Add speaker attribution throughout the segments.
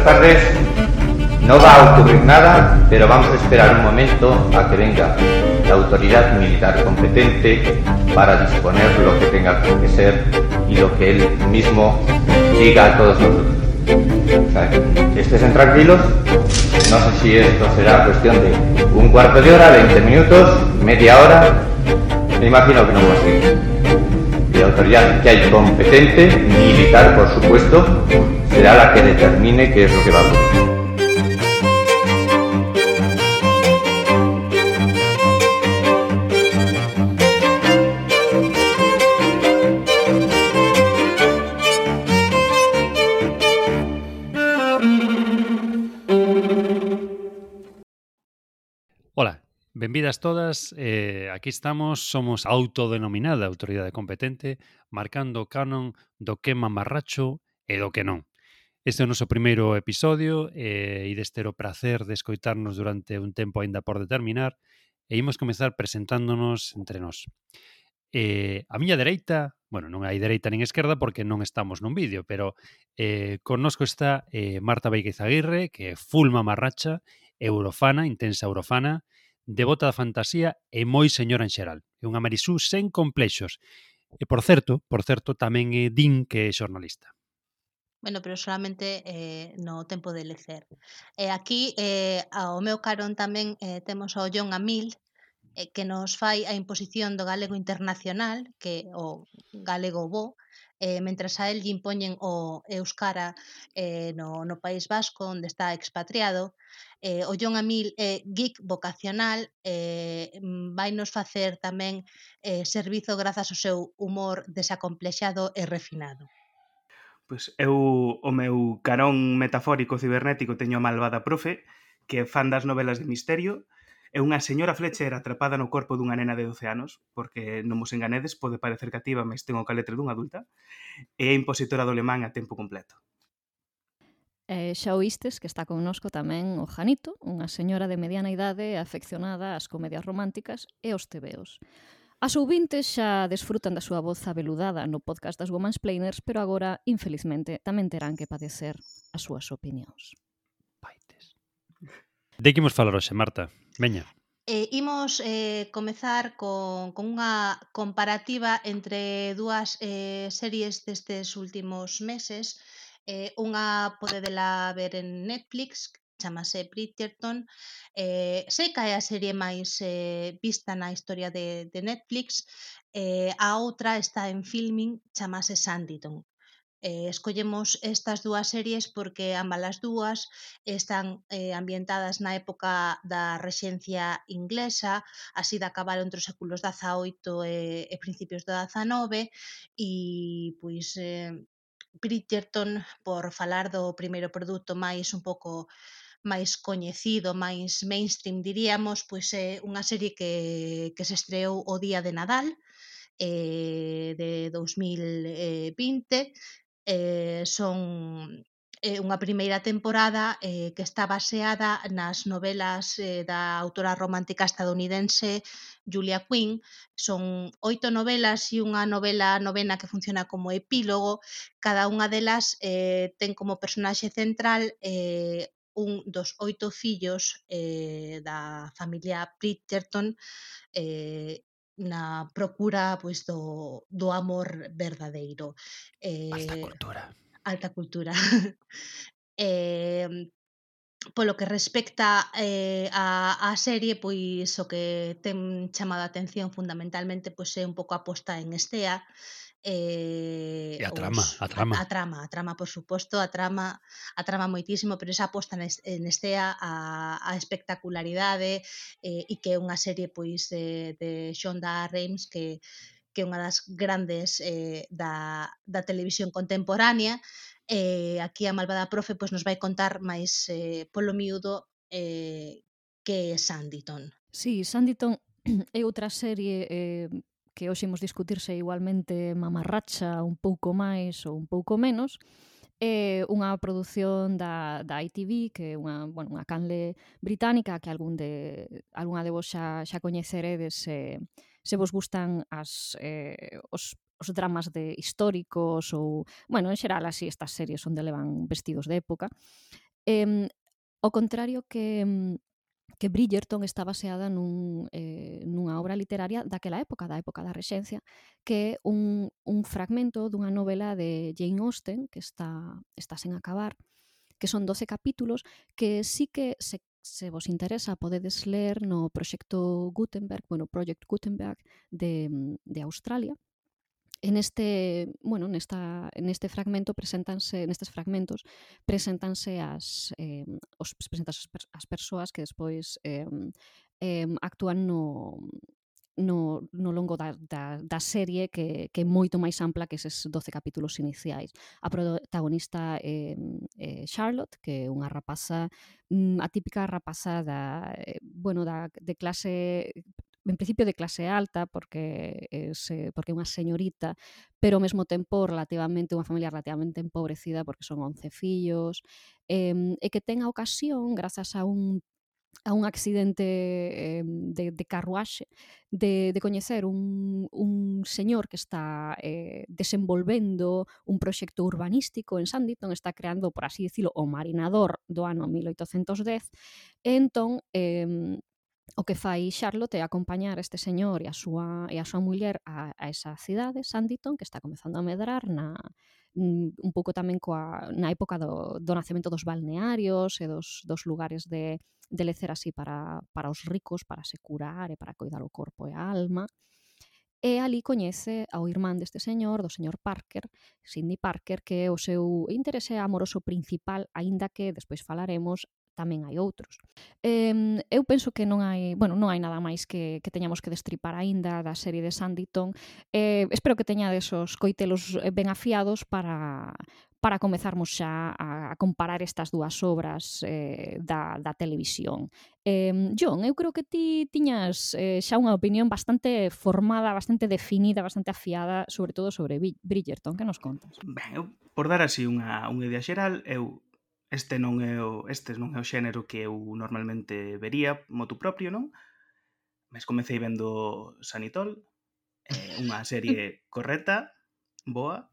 Speaker 1: buenas tardes. No va a ocurrir nada, pero vamos a esperar un momento a que venga la autoridad militar competente para disponer lo que tenga que ser y lo que él mismo diga a todos nosotros. Estén tranquilos, no sé si esto será cuestión de un cuarto de hora, 20 minutos, media hora, me imagino que no más que la autoridad que hay competente, militar por supuesto, será la que determine qué es lo que va a ocurrir.
Speaker 2: Benvidas todas, eh, aquí estamos, somos autodenominada autoridade competente, marcando canon do que mamarracho e do que non. Este é o noso primeiro episodio eh, e deste o prazer de escoitarnos durante un tempo aínda por determinar e imos comezar presentándonos entre nós. Eh, a miña dereita, bueno, non hai dereita nin esquerda porque non estamos nun vídeo, pero eh, connosco está eh, Marta Beiguez Aguirre, que é fulma marracha, eurofana, intensa eurofana, devota da fantasía e moi señora en xeral. É unha Marisú sen complexos. E por certo, por certo, tamén é din que é xornalista.
Speaker 3: Bueno, pero solamente eh, no tempo de lecer. E eh, aquí, eh, ao meu carón tamén eh, temos ao John Amil, eh, que nos fai a imposición do galego internacional, que o galego bo, eh, mentras a el lle impoñen o Euskara eh, no, no País Vasco, onde está expatriado. Eh, o John Amil é eh, geek vocacional, eh, vai nos facer tamén eh, servizo grazas ao seu humor desacomplexado e refinado.
Speaker 4: Pois eu o meu carón metafórico cibernético teño a malvada profe que é fan das novelas de misterio é unha señora Fletcher atrapada no corpo dunha nena de 12 anos, porque non vos enganedes, pode parecer cativa, mas ten o caletre dunha adulta, e é impositora do alemán a tempo completo.
Speaker 5: E xa oístes que está connosco tamén o Janito, unha señora de mediana idade afeccionada ás comedias románticas e aos tebeos. As ouvintes xa desfrutan da súa voz abeludada no podcast das Woman's Planers, pero agora, infelizmente, tamén terán que padecer as súas opinións.
Speaker 2: Paites. De que imos falar hoxe, Marta? Veña.
Speaker 3: Eh, imos eh, comezar con, con unha comparativa entre dúas eh, series destes últimos meses. Eh, unha podedela ver en Netflix, chamase Bridgerton. Eh, sei que é a serie máis eh, vista na historia de, de Netflix. Eh, a outra está en filming, chamase Sanditon. Eh, escollemos estas dúas series porque ambas as dúas están eh, ambientadas na época da rexencia inglesa, así de acabar entre os séculos XVIII e, e principios do XIX, e pois eh, Bridgerton, por falar do primeiro produto máis un pouco máis coñecido, máis mainstream diríamos, pois é unha serie que, que se estreou o día de Nadal eh, de 2020 eh, son eh, unha primeira temporada eh, que está baseada nas novelas eh, da autora romántica estadounidense Julia Quinn. Son oito novelas e unha novela novena que funciona como epílogo. Cada unha delas eh, ten como personaxe central eh, un dos oito fillos eh, da familia Bridgerton eh, na procura pois do, do amor verdadeiro.
Speaker 2: Eh, alta cultura.
Speaker 3: Alta cultura. eh, polo que respecta eh, a, a serie, pois o que ten chamado a atención fundamentalmente pois é un pouco a posta en estea
Speaker 2: Eh, e a trama, os, a trama.
Speaker 3: A, a trama, a trama, por suposto, a trama, a trama moitísimo, pero esa aposta en estea a, a espectacularidade eh, e que é unha serie pois de, de Shonda Rhimes que que é unha das grandes eh, da, da televisión contemporánea. Eh, aquí a Malvada Profe pois, nos vai contar máis eh, polo miúdo eh, que é Sanditon.
Speaker 5: Sí, Sanditon é outra serie eh, que hoxe imos discutirse igualmente mamarracha un pouco máis ou un pouco menos, é unha produción da, da ITV, que é unha, bueno, unha canle británica que algún de, algunha de vos xa, xa coñeceredes se, se vos gustan as, eh, os, os dramas de históricos ou, bueno, en xeral así estas series onde levan vestidos de época. Eh, ao contrario que que Bridgerton está baseada nun, eh, nunha obra literaria daquela época, da época da Rexencia, que é un, un fragmento dunha novela de Jane Austen, que está, está sen acabar, que son 12 capítulos, que sí que se, se vos interesa podedes ler no proxecto Gutenberg, bueno, Project Gutenberg de, de Australia, En este, bueno, nesta, en este fragmento presentanse, nestes fragmentos presentanse as eh, os presentanse as persoas que despois eh, eh, actúan no no, no longo da, da, da serie que, que é moito máis ampla que eses 12 capítulos iniciais. A protagonista é, é Charlotte, que é unha rapaza, mm, a típica rapaza da, eh, bueno, da, de clase en principio de clase alta porque es, eh, porque é unha señorita, pero ao mesmo tempo relativamente unha familia relativamente empobrecida porque son 11 fillos, eh, e que ten a ocasión grazas a un a un accidente eh, de, de carruaxe de, de coñecer un, un señor que está eh, desenvolvendo un proxecto urbanístico en Sanditon, está creando, por así dicilo, o marinador do ano 1810, e entón eh, O que fai Charlotte é acompañar este señor e a súa, e a súa muller a, a esa cidade, Sanditon, que está comezando a medrar na, mm, un pouco tamén coa, na época do, do nacemento dos balnearios e dos, dos lugares de, de lecer así para, para os ricos, para se curar e para cuidar o corpo e a alma. E ali coñece ao irmán deste señor, do señor Parker, Sidney Parker, que é o seu interese amoroso principal, aínda que despois falaremos, tamén hai outros. Eh, eu penso que non hai, bueno, non hai nada máis que, que teñamos que destripar aínda da serie de Sanditon. Eh, espero que teñades os coitelos eh, ben afiados para para comezarmos xa a, a comparar estas dúas obras eh, da, da televisión. Eh, John, eu creo que ti tiñas eh, xa unha opinión bastante formada, bastante definida, bastante afiada, sobre todo sobre Bridgerton, que nos contas?
Speaker 4: Ben, eu, por dar así unha, unha idea xeral, eu este non é o, este non é o xénero que eu normalmente vería motu propio, non? Mas comecei vendo Sanitol, eh, unha serie correcta, boa,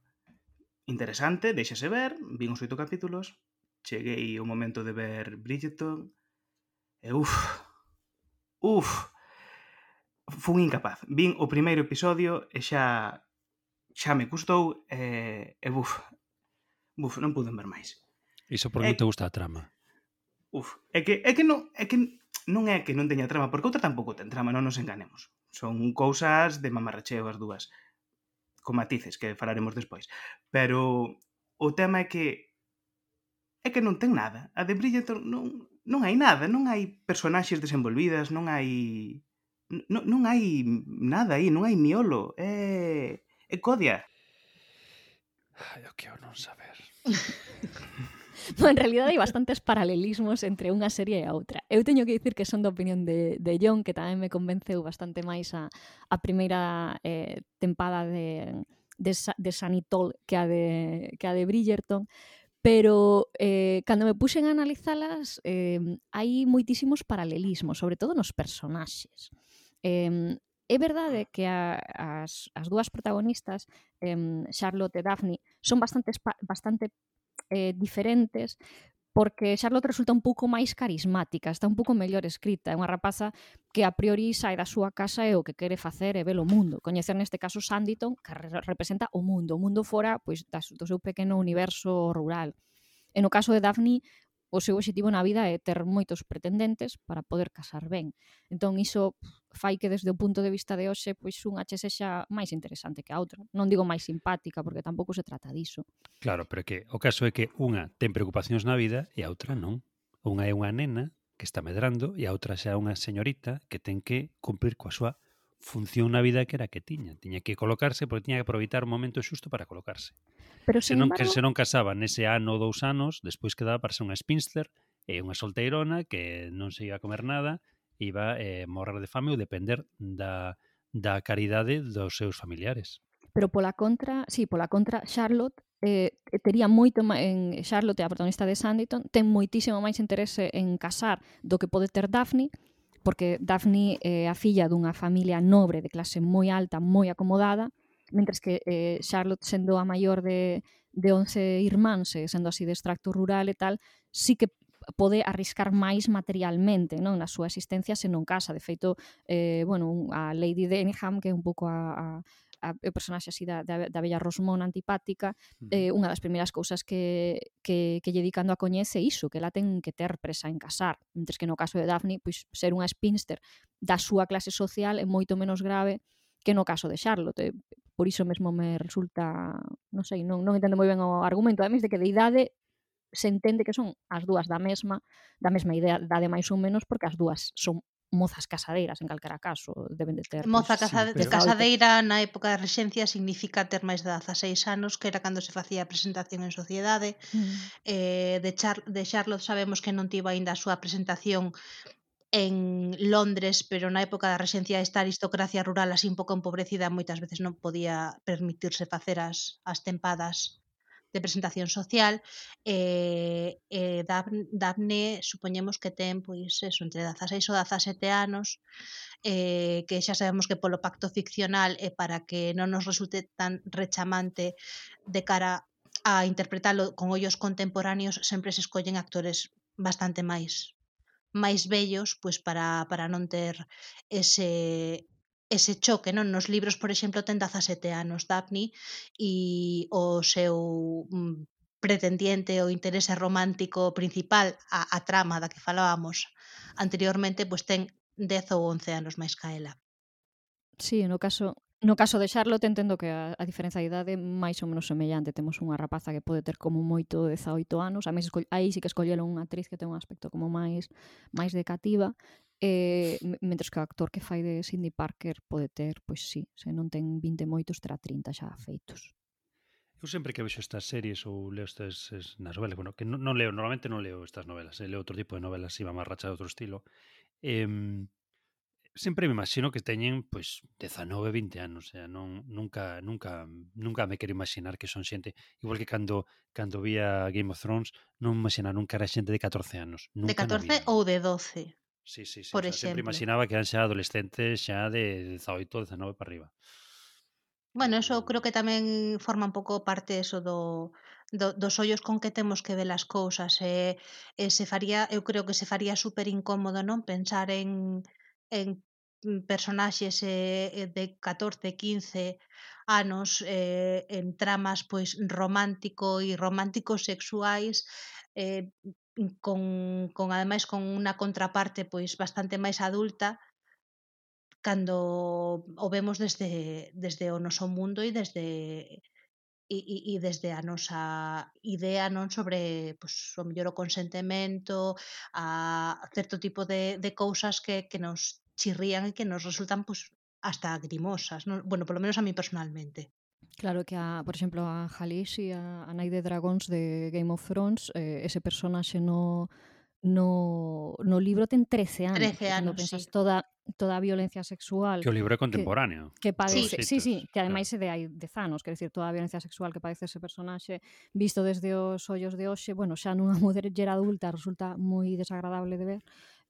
Speaker 4: interesante, deixase ver, vin os oito capítulos, cheguei o momento de ver Bridgerton, e uff, uff, fun incapaz. Vin o primeiro episodio e xa xa me custou e, e buf, buf, non pude ver máis.
Speaker 2: Iso porque é... non te gusta a trama.
Speaker 4: Uf, é que, é que non, é que non é que non teña trama, porque outra tampouco ten trama, non nos enganemos. Son cousas de mamarracheo as dúas, con matices que falaremos despois. Pero o tema é que é que non ten nada. A de Bridgerton non, non hai nada, non hai personaxes desenvolvidas, non hai non, non hai nada aí, non hai miolo, é é codia.
Speaker 2: Ai, o que eu non saber.
Speaker 5: no, en realidade hai bastantes paralelismos entre unha serie e a outra. Eu teño que dicir que son da opinión de, de John, que tamén me convenceu bastante máis a, a primeira eh, tempada de, de, de Sanitol que a de, que a de Bridgerton, pero eh, cando me puxen a analizalas eh, hai moitísimos paralelismos, sobre todo nos personaxes. Eh, é verdade que a, as, as dúas protagonistas, eh, Charlotte e Daphne, son bastante, bastante eh, diferentes porque Charlotte resulta un pouco máis carismática, está un pouco mellor escrita, é unha rapaza que a priori sai da súa casa e o que quere facer é ver o mundo. Coñecer neste caso Sanditon, que representa o mundo, o mundo fora pois, das, do seu pequeno universo rural. E no caso de Daphne, o seu objetivo na vida é ter moitos pretendentes para poder casar ben. Entón, iso fai que desde o punto de vista de hoxe, pois unha che sexa máis interesante que a outra. Non digo máis simpática, porque tampouco se trata diso.
Speaker 2: Claro, pero que o caso é que unha ten preocupacións na vida e a outra non. Unha é unha nena que está medrando e a outra xa é unha señorita que ten que cumprir coa súa función na vida que era que tiña. Tiña que colocarse porque tiña que aproveitar o momento xusto para colocarse. Pero, se, non, embargo... que se non casaba nese ano ou dous anos, despois quedaba para ser unha spinster e unha solteirona que non se iba a comer nada, iba eh, morrer de fame ou depender da, da caridade dos seus familiares.
Speaker 5: Pero pola contra, sí, pola contra, Charlotte eh, tería moito en Charlotte, a protagonista de Sanditon, ten moitísimo máis interese en casar do que pode ter Daphne, porque Daphne é a filla dunha familia nobre de clase moi alta, moi acomodada, mentres que eh, Charlotte sendo a maior de, de 11 irmáns, sendo así de extracto rural e tal, sí que pode arriscar máis materialmente non na súa existencia se non casa. De feito, eh, bueno, a Lady Denham, que é un pouco a, a a, o personaxe así da, da, da bella Rosmón antipática, eh, unha das primeiras cousas que, que, que lle dicando a coñece iso, que la ten que ter presa en casar, mentres que no caso de Daphne, pois ser unha spinster da súa clase social é moito menos grave que no caso de Charlotte. Por iso mesmo me resulta, non sei, non, non entendo moi ben o argumento, ademais de que de idade se entende que son as dúas da mesma, da mesma idea, dade máis ou menos, porque as dúas son mozas casadeiras en calquera caso deben de ter pois,
Speaker 3: moza
Speaker 5: pues,
Speaker 3: casa,
Speaker 5: sí,
Speaker 3: casadeira na época da rexencia significa ter máis de 16 anos que era cando se facía a presentación en sociedade.
Speaker 5: Mm.
Speaker 3: eh, de, Char de Charlotte sabemos que non tivo aínda a súa presentación en Londres, pero na época da rexencia esta aristocracia rural así un pouco empobrecida moitas veces non podía permitirse facer as, as tempadas de presentación social eh, eh, Daphne supoñemos que ten pois eso, entre 16 ou 17 anos eh, que xa sabemos que polo pacto ficcional é eh, para que non nos resulte tan rechamante de cara a interpretalo con ollos contemporáneos sempre se escollen actores bastante máis máis bellos pois para, para non ter ese ese choque non nos libros, por exemplo, ten 17 anos Daphne e o seu mm, pretendiente o interese romántico principal a, a trama da que falábamos anteriormente, pois ten 10 ou 11 anos máis ca ela.
Speaker 5: Sí, no caso, No caso de Charlotte entendo que a, a diferenza de idade máis ou menos semellante. Temos unha rapaza que pode ter como moito 18 anos, a máis aí sí que escolleron unha actriz que ten un aspecto como máis máis decativa, Eh, mentres que o actor que fai de Sidney Parker pode ter, pois sí, se non ten 20 moitos, terá 30 xa feitos.
Speaker 2: Eu sempre que vexo estas series ou leo estas es, nas novelas, bueno, que non, non leo, normalmente non leo estas novelas, eh, leo outro tipo de novelas, si va máis racha de outro estilo, eh, sempre me imagino que teñen pois 19, 20 anos, o sea, non nunca nunca nunca me quero imaginar que son xente, igual que cando cando vía Game of Thrones, non imaginar nunca era xente de 14 anos, nunca
Speaker 3: De 14 ou de 12.
Speaker 2: Sí, sí, sí.
Speaker 3: Por
Speaker 2: o sea,
Speaker 3: exemplo.
Speaker 2: Sempre imaginaba que eran xa adolescentes xa de 18, 19 para arriba.
Speaker 3: Bueno, eso creo que tamén forma un pouco parte eso do, do, dos ollos con que temos que ver as cousas e, eh, e eh, se faría, eu creo que se faría super incómodo non pensar en, en mm, personaxes eh, eh, de 14, 15 anos eh, en tramas pois romántico e románticos sexuais eh, con, con ademais con unha contraparte pois bastante máis adulta cando o vemos desde, desde o noso mundo e desde e, e, e desde a nosa idea non sobre pois, o mellor o consentemento a certo tipo de, de cousas que, que nos chirrían e que nos resultan pois, hasta grimosas non? bueno, polo menos a mí personalmente
Speaker 5: Claro que, a, por exemplo, a Khaleesi, a, a Nai de Dragons de Game of Thrones, eh, ese personaxe no, no, no libro ten 13 anos.
Speaker 3: 13 anos, Cando
Speaker 5: pensas
Speaker 3: sí.
Speaker 5: toda, toda a violencia sexual...
Speaker 2: Que o libro é contemporáneo.
Speaker 5: Que, que padece, sí,
Speaker 2: sí,
Speaker 5: sí que ademais é de hai 10 anos, quer decir, toda a violencia sexual que padece ese personaxe, visto desde os ollos de hoxe, bueno, xa nunha muller adulta resulta moi desagradable de ver,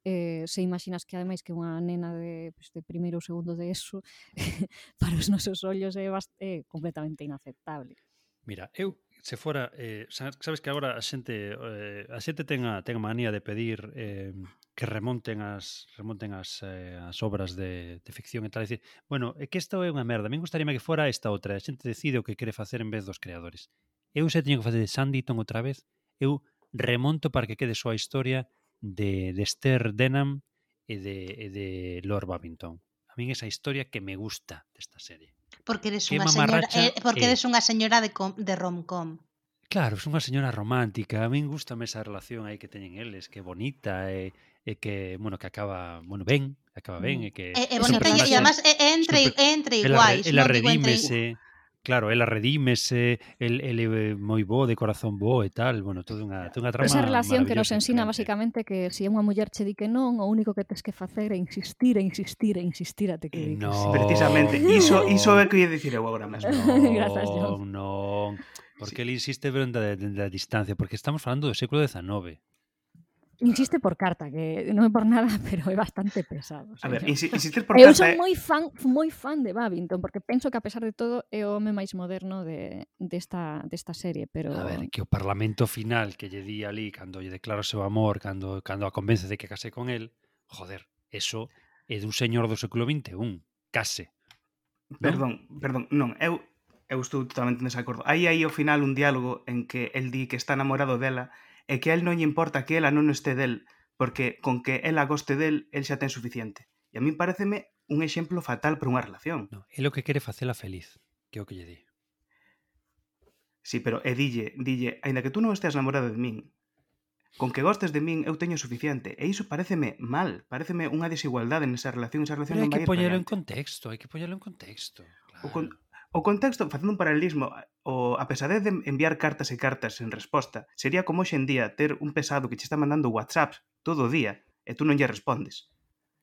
Speaker 5: eh, se imaginas que ademais que unha nena de, pues, de primeiro ou segundo de eso para os nosos ollos é, é completamente inaceptable.
Speaker 2: Mira, eu se fora eh, sabes que agora a xente eh, a xente ten a ten a manía de pedir eh, que remonten as remonten as, eh, as obras de, de ficción e tal e dicir, bueno, é que isto é unha merda, a min gustaríame que fora esta outra, a xente decide o que quere facer en vez dos creadores. Eu se teño que facer de Sanditon outra vez, eu remonto para que quede só a historia de, de Esther Denham e de, e de Lord Babington. A min esa historia que me gusta desta serie.
Speaker 3: Porque eres
Speaker 2: que
Speaker 3: unha señora, eh, porque
Speaker 2: eh
Speaker 3: eres unha señora de, com, de rom-com.
Speaker 2: Claro, é unha señora romántica, a min gustame esa relación aí que teñen eles, que bonita e, e que, bueno, que acaba, bueno, ben, acaba ben e que
Speaker 3: É, é bonita e además é entre é entre iguais,
Speaker 2: ela,
Speaker 3: iguais,
Speaker 2: ela, ela
Speaker 3: no, redímese. Entre...
Speaker 2: Claro, ela redímese, el, el eh, é moi bo, de corazón bo e tal, bueno, toda unha, toda unha trama
Speaker 5: Esa relación que nos ensina basicamente que se si unha muller che di que non, o único que tes que facer é insistir, e insistir, e insistir até que digas.
Speaker 2: No.
Speaker 4: Precisamente, iso, iso é que ia dicir eu agora mesmo.
Speaker 5: No,
Speaker 2: Grazas,
Speaker 5: John.
Speaker 2: Non, porque sí. ele insiste pero da, da, da distancia, porque estamos falando do século XIX.
Speaker 5: Insiste por carta, que non é por nada, pero é bastante pesado.
Speaker 4: A ver, insistir por
Speaker 5: eu
Speaker 4: carta...
Speaker 5: Eu
Speaker 4: son
Speaker 5: moi fan, moi fan de Babington, porque penso que a pesar de todo é o home máis moderno de, desta, de desta serie, pero...
Speaker 2: A ver, que o parlamento final que lle di ali cando lle declara o seu amor, cando, cando a convence de que case con el, joder, eso é dun señor do século XXI, case. ¿no?
Speaker 4: Perdón, perdón, non, eu eu estou totalmente en desacordo. Aí aí ao final un diálogo en que el di que está enamorado dela e que a el non lle importa que ela non este del, porque con que ela goste del, el xa ten suficiente. E a min pareceme un exemplo fatal para unha relación.
Speaker 2: No, é o que quere facela feliz, que é o que lle di.
Speaker 4: Sí, pero e dille, dille, aínda que tú non esteas namorado de min, con que gostes de min eu teño suficiente. E iso pareceme mal, pareceme unha desigualdade nesa relación, esa relación
Speaker 2: pero
Speaker 4: non vai ir hai que
Speaker 2: poñelo en contexto, hai que poñelo en contexto. Claro.
Speaker 4: O, con, O contexto, facendo un paralelismo, o, a pesadez de enviar cartas e cartas sen resposta sería como hoxe en día ter un pesado que che está mandando WhatsApp todo o día e tú non lle respondes.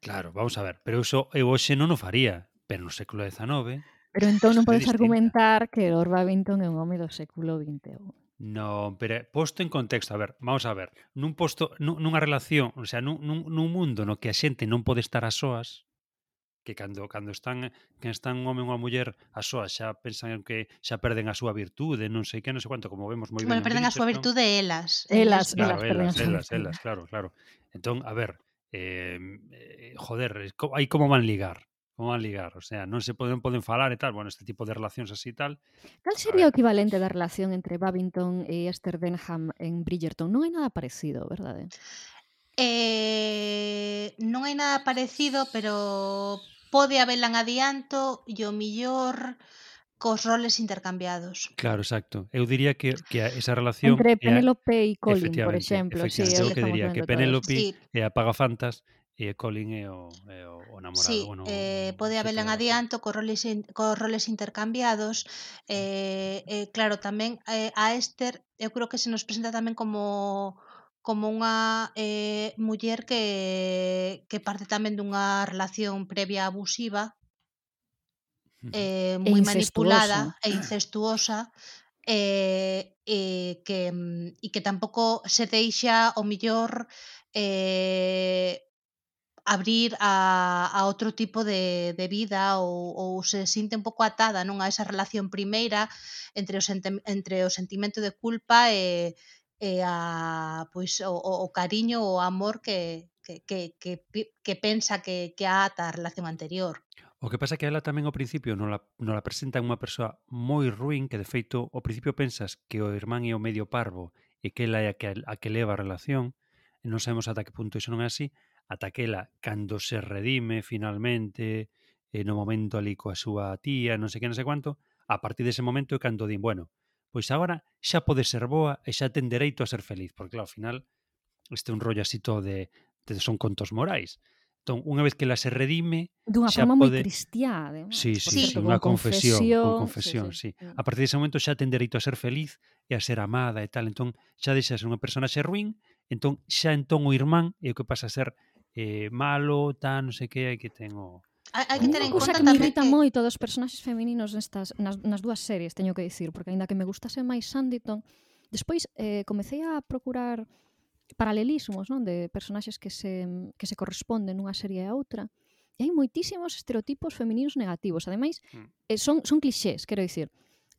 Speaker 2: Claro, vamos a ver, pero iso eu hoxe non o faría, pero no século XIX...
Speaker 5: Pero entón non podes argumentar que Lord Babington é un home do século XXI.
Speaker 2: Non, pero posto en contexto, a ver, vamos a ver, nun posto, nun, nunha relación, o sea, nun, nun, nun mundo no que a xente non pode estar a soas, que cando cando están que están un home ou unha muller a soa xa pensan que xa perden a súa virtude, non sei que, non sei quanto, como vemos moi bueno, ben.
Speaker 3: Bueno, perden a súa
Speaker 2: entón
Speaker 3: virtude elas.
Speaker 5: Elas,
Speaker 2: claro,
Speaker 5: elas,
Speaker 2: elas, elas, elas, claro, claro. Entón, a ver, eh, joder, eh, aí como van ligar, como van ligar, o sea, non se poden poden falar e tal, bueno, este tipo de relacións así e tal.
Speaker 5: Cal sería o equivalente da relación entre Babington e Esther Denham en Bridgerton? Non hai nada parecido, verdade?
Speaker 3: Eh, eh non hai nada parecido, pero pode haberlan adianto e o millor cos roles intercambiados.
Speaker 2: Claro, exacto. Eu diría que, que esa relación...
Speaker 5: Entre Penélope e Colin, por exemplo. Sí,
Speaker 2: eu
Speaker 5: que
Speaker 2: diría que Penélope
Speaker 3: sí.
Speaker 2: é a Pagafantas e Colin é o, é o, o namorado.
Speaker 3: Sí,
Speaker 2: bueno,
Speaker 3: eh, pode haber en adianto cos roles, cos roles intercambiados. Mm. Eh, eh, claro, tamén eh, a Esther eu creo que se nos presenta tamén como como unha eh, muller que, que parte tamén dunha relación previa abusiva eh, moi manipulada e incestuosa eh, e que, mm, e que tampouco se deixa o millor eh, abrir a, a outro tipo de, de vida ou, ou se sinte un pouco atada non a esa relación primeira entre o, entre o sentimento de culpa e, e a pois o, o cariño o amor que que, que, que, que pensa que, que ata a relación anterior.
Speaker 2: O que pasa é que ela tamén ao principio non la, non la presenta unha persoa moi ruin que de feito ao principio pensas que o irmán é o medio parvo e que ela é a que, a que leva a relación e non sabemos ata que punto iso non é así ata que ela cando se redime finalmente e no momento ali coa súa tía non sei que non sei quanto a partir dese momento é cando din bueno, pois agora xa pode ser boa e xa ten dereito a ser feliz, porque claro, ao final este é un rollo así todo de, de son contos morais. Entón, unha vez que la se redime,
Speaker 5: dunha forma
Speaker 2: pode...
Speaker 5: moi cristiá, ademais.
Speaker 2: Sí, sí,
Speaker 3: sí,
Speaker 2: sí unha confesión, confesión, confesión,
Speaker 5: sí,
Speaker 2: sí.
Speaker 5: sí.
Speaker 2: A partir dese momento xa ten dereito a ser feliz e a ser amada e tal, entón xa deixa de ser unha personaxe ruin, entón xa entón o irmán é o que pasa a ser eh, malo, tan, non sei que, que ten o
Speaker 3: Hai que ter en conta
Speaker 5: que me irrita
Speaker 3: que...
Speaker 5: moito dos personaxes femininos nestas, nas, nas dúas series, teño que dicir, porque aínda que me gustase máis Sanditon, despois eh, comecei a procurar paralelismos non de personaxes que se, que se corresponden nunha serie e a outra, e hai moitísimos estereotipos femininos negativos. Ademais,
Speaker 2: mm.
Speaker 5: eh, son, son clixés, quero dicir.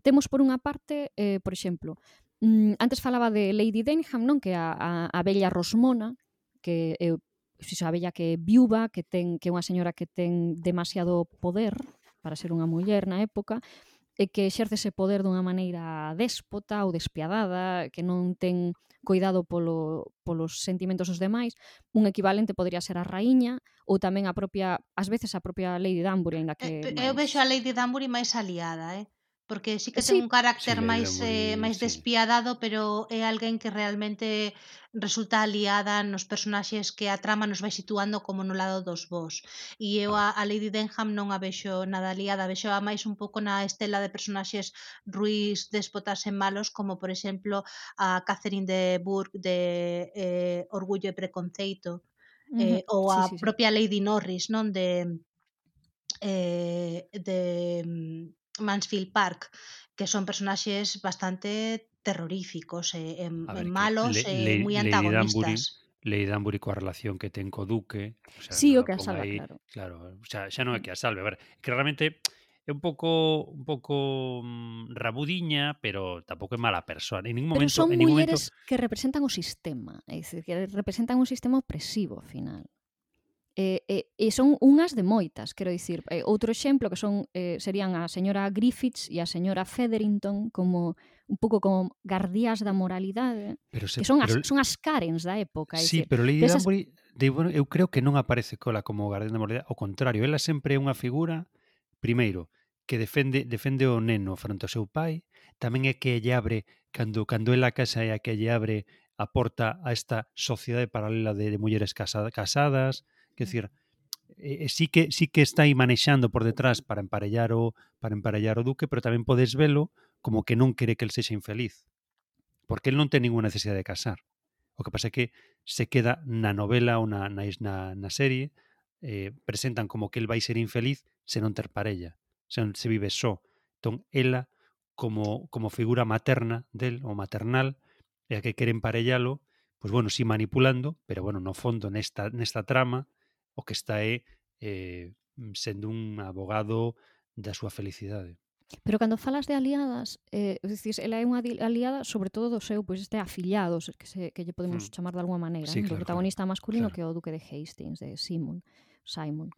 Speaker 5: Temos por unha parte, eh, por exemplo, mm, antes falaba de Lady Denham, non? Que a, a, a bella Rosmona, que é xa Abella que é viúva, que ten que é unha señora que ten demasiado poder para ser unha muller na época, e que exerce ese poder dunha maneira déspota ou despiadada, que non ten coidado polo, polos sentimentos dos demais. Un equivalente podría ser a raíña ou tamén a propia, ás veces a propia Lady Danbury, ainda que...
Speaker 3: Eh, eh, eu,
Speaker 5: eu
Speaker 3: vexo a Lady Danbury máis aliada, eh? porque sí que
Speaker 5: sí.
Speaker 3: ten un carácter
Speaker 2: sí,
Speaker 3: máis moi,
Speaker 2: eh,
Speaker 3: máis
Speaker 2: sí.
Speaker 3: despiadado, pero é alguén que realmente resulta aliada nos personaxes que a trama nos vai situando como no lado dos vós. E eu a, a Lady Denham non a vexo nada aliada, vexo a máis un pouco na estela de personaxes ruís, despotas e malos, como por exemplo a Catherine de Bourgh de eh, Orgullo e Preconceito,
Speaker 5: uh -huh.
Speaker 3: eh, ou a
Speaker 5: sí, sí, sí.
Speaker 3: propia Lady Norris, non de eh, de mm, Mansfield Park, que son personaxes bastante terroríficos,
Speaker 2: eh,
Speaker 3: en,
Speaker 2: ver,
Speaker 3: malos,
Speaker 2: le,
Speaker 3: eh,
Speaker 2: le,
Speaker 3: moi antagonistas.
Speaker 2: Lei Danbury coa relación que ten co Duque.
Speaker 5: O sea, sí, o que a salve,
Speaker 2: aí,
Speaker 5: claro.
Speaker 2: Claro, o sea, xa non é que mm. a salve. A ver, que realmente é un pouco un pouco mm, rabudiña, pero tampouco é mala persoa. En ningún momento, pero
Speaker 5: son
Speaker 2: en ningún
Speaker 5: mulleres
Speaker 2: momento...
Speaker 5: que representan o sistema, é dicir, que representan un sistema opresivo ao final eh, eh, e son unhas de moitas, quero dicir. Eh, outro exemplo que son eh, serían a señora Griffiths e a señora Featherington como un pouco como guardiás da moralidade, pero se, que son pero, as, son as Karens da época.
Speaker 2: Sí,
Speaker 5: que,
Speaker 2: pero Lady esas... Danbury, de, bueno, eu creo que non aparece cola como guardián da moralidade, ao contrario, ela sempre é unha figura, primeiro, que defende defende o neno fronte ao seu pai, tamén é que lle abre, cando, cando ela casa é a que lle abre a porta a esta sociedade paralela de, de mulleres casada, casadas, Quer dicir, eh, eh, sí que sí que está aí manexando por detrás para emparellar o para emparellar o Duque, pero tamén podes velo como que non quere que el sexa infeliz. Porque el non ten ninguna necesidade de casar. O que pasa é que se queda na novela ou na, na, na serie, eh, presentan como que el vai ser infeliz se non ter parella, se, non, se vive só. Entón, ela, como, como figura materna del ou maternal, é a que queren parellalo, pois, bueno, si sí manipulando, pero, bueno, no fondo, nesta, nesta trama, o que está é eh, eh mm, sendo un abogado da súa felicidade.
Speaker 5: Pero cando falas de aliadas, eh, dicís, ela é unha aliada sobre todo do seu, pois este afiliados, que, se, que lle podemos mm. chamar de alguma maneira,
Speaker 2: sí,
Speaker 5: eh?
Speaker 2: claro,
Speaker 5: do protagonista masculino
Speaker 2: claro.
Speaker 5: que é o duque de Hastings, de Simon, Simon.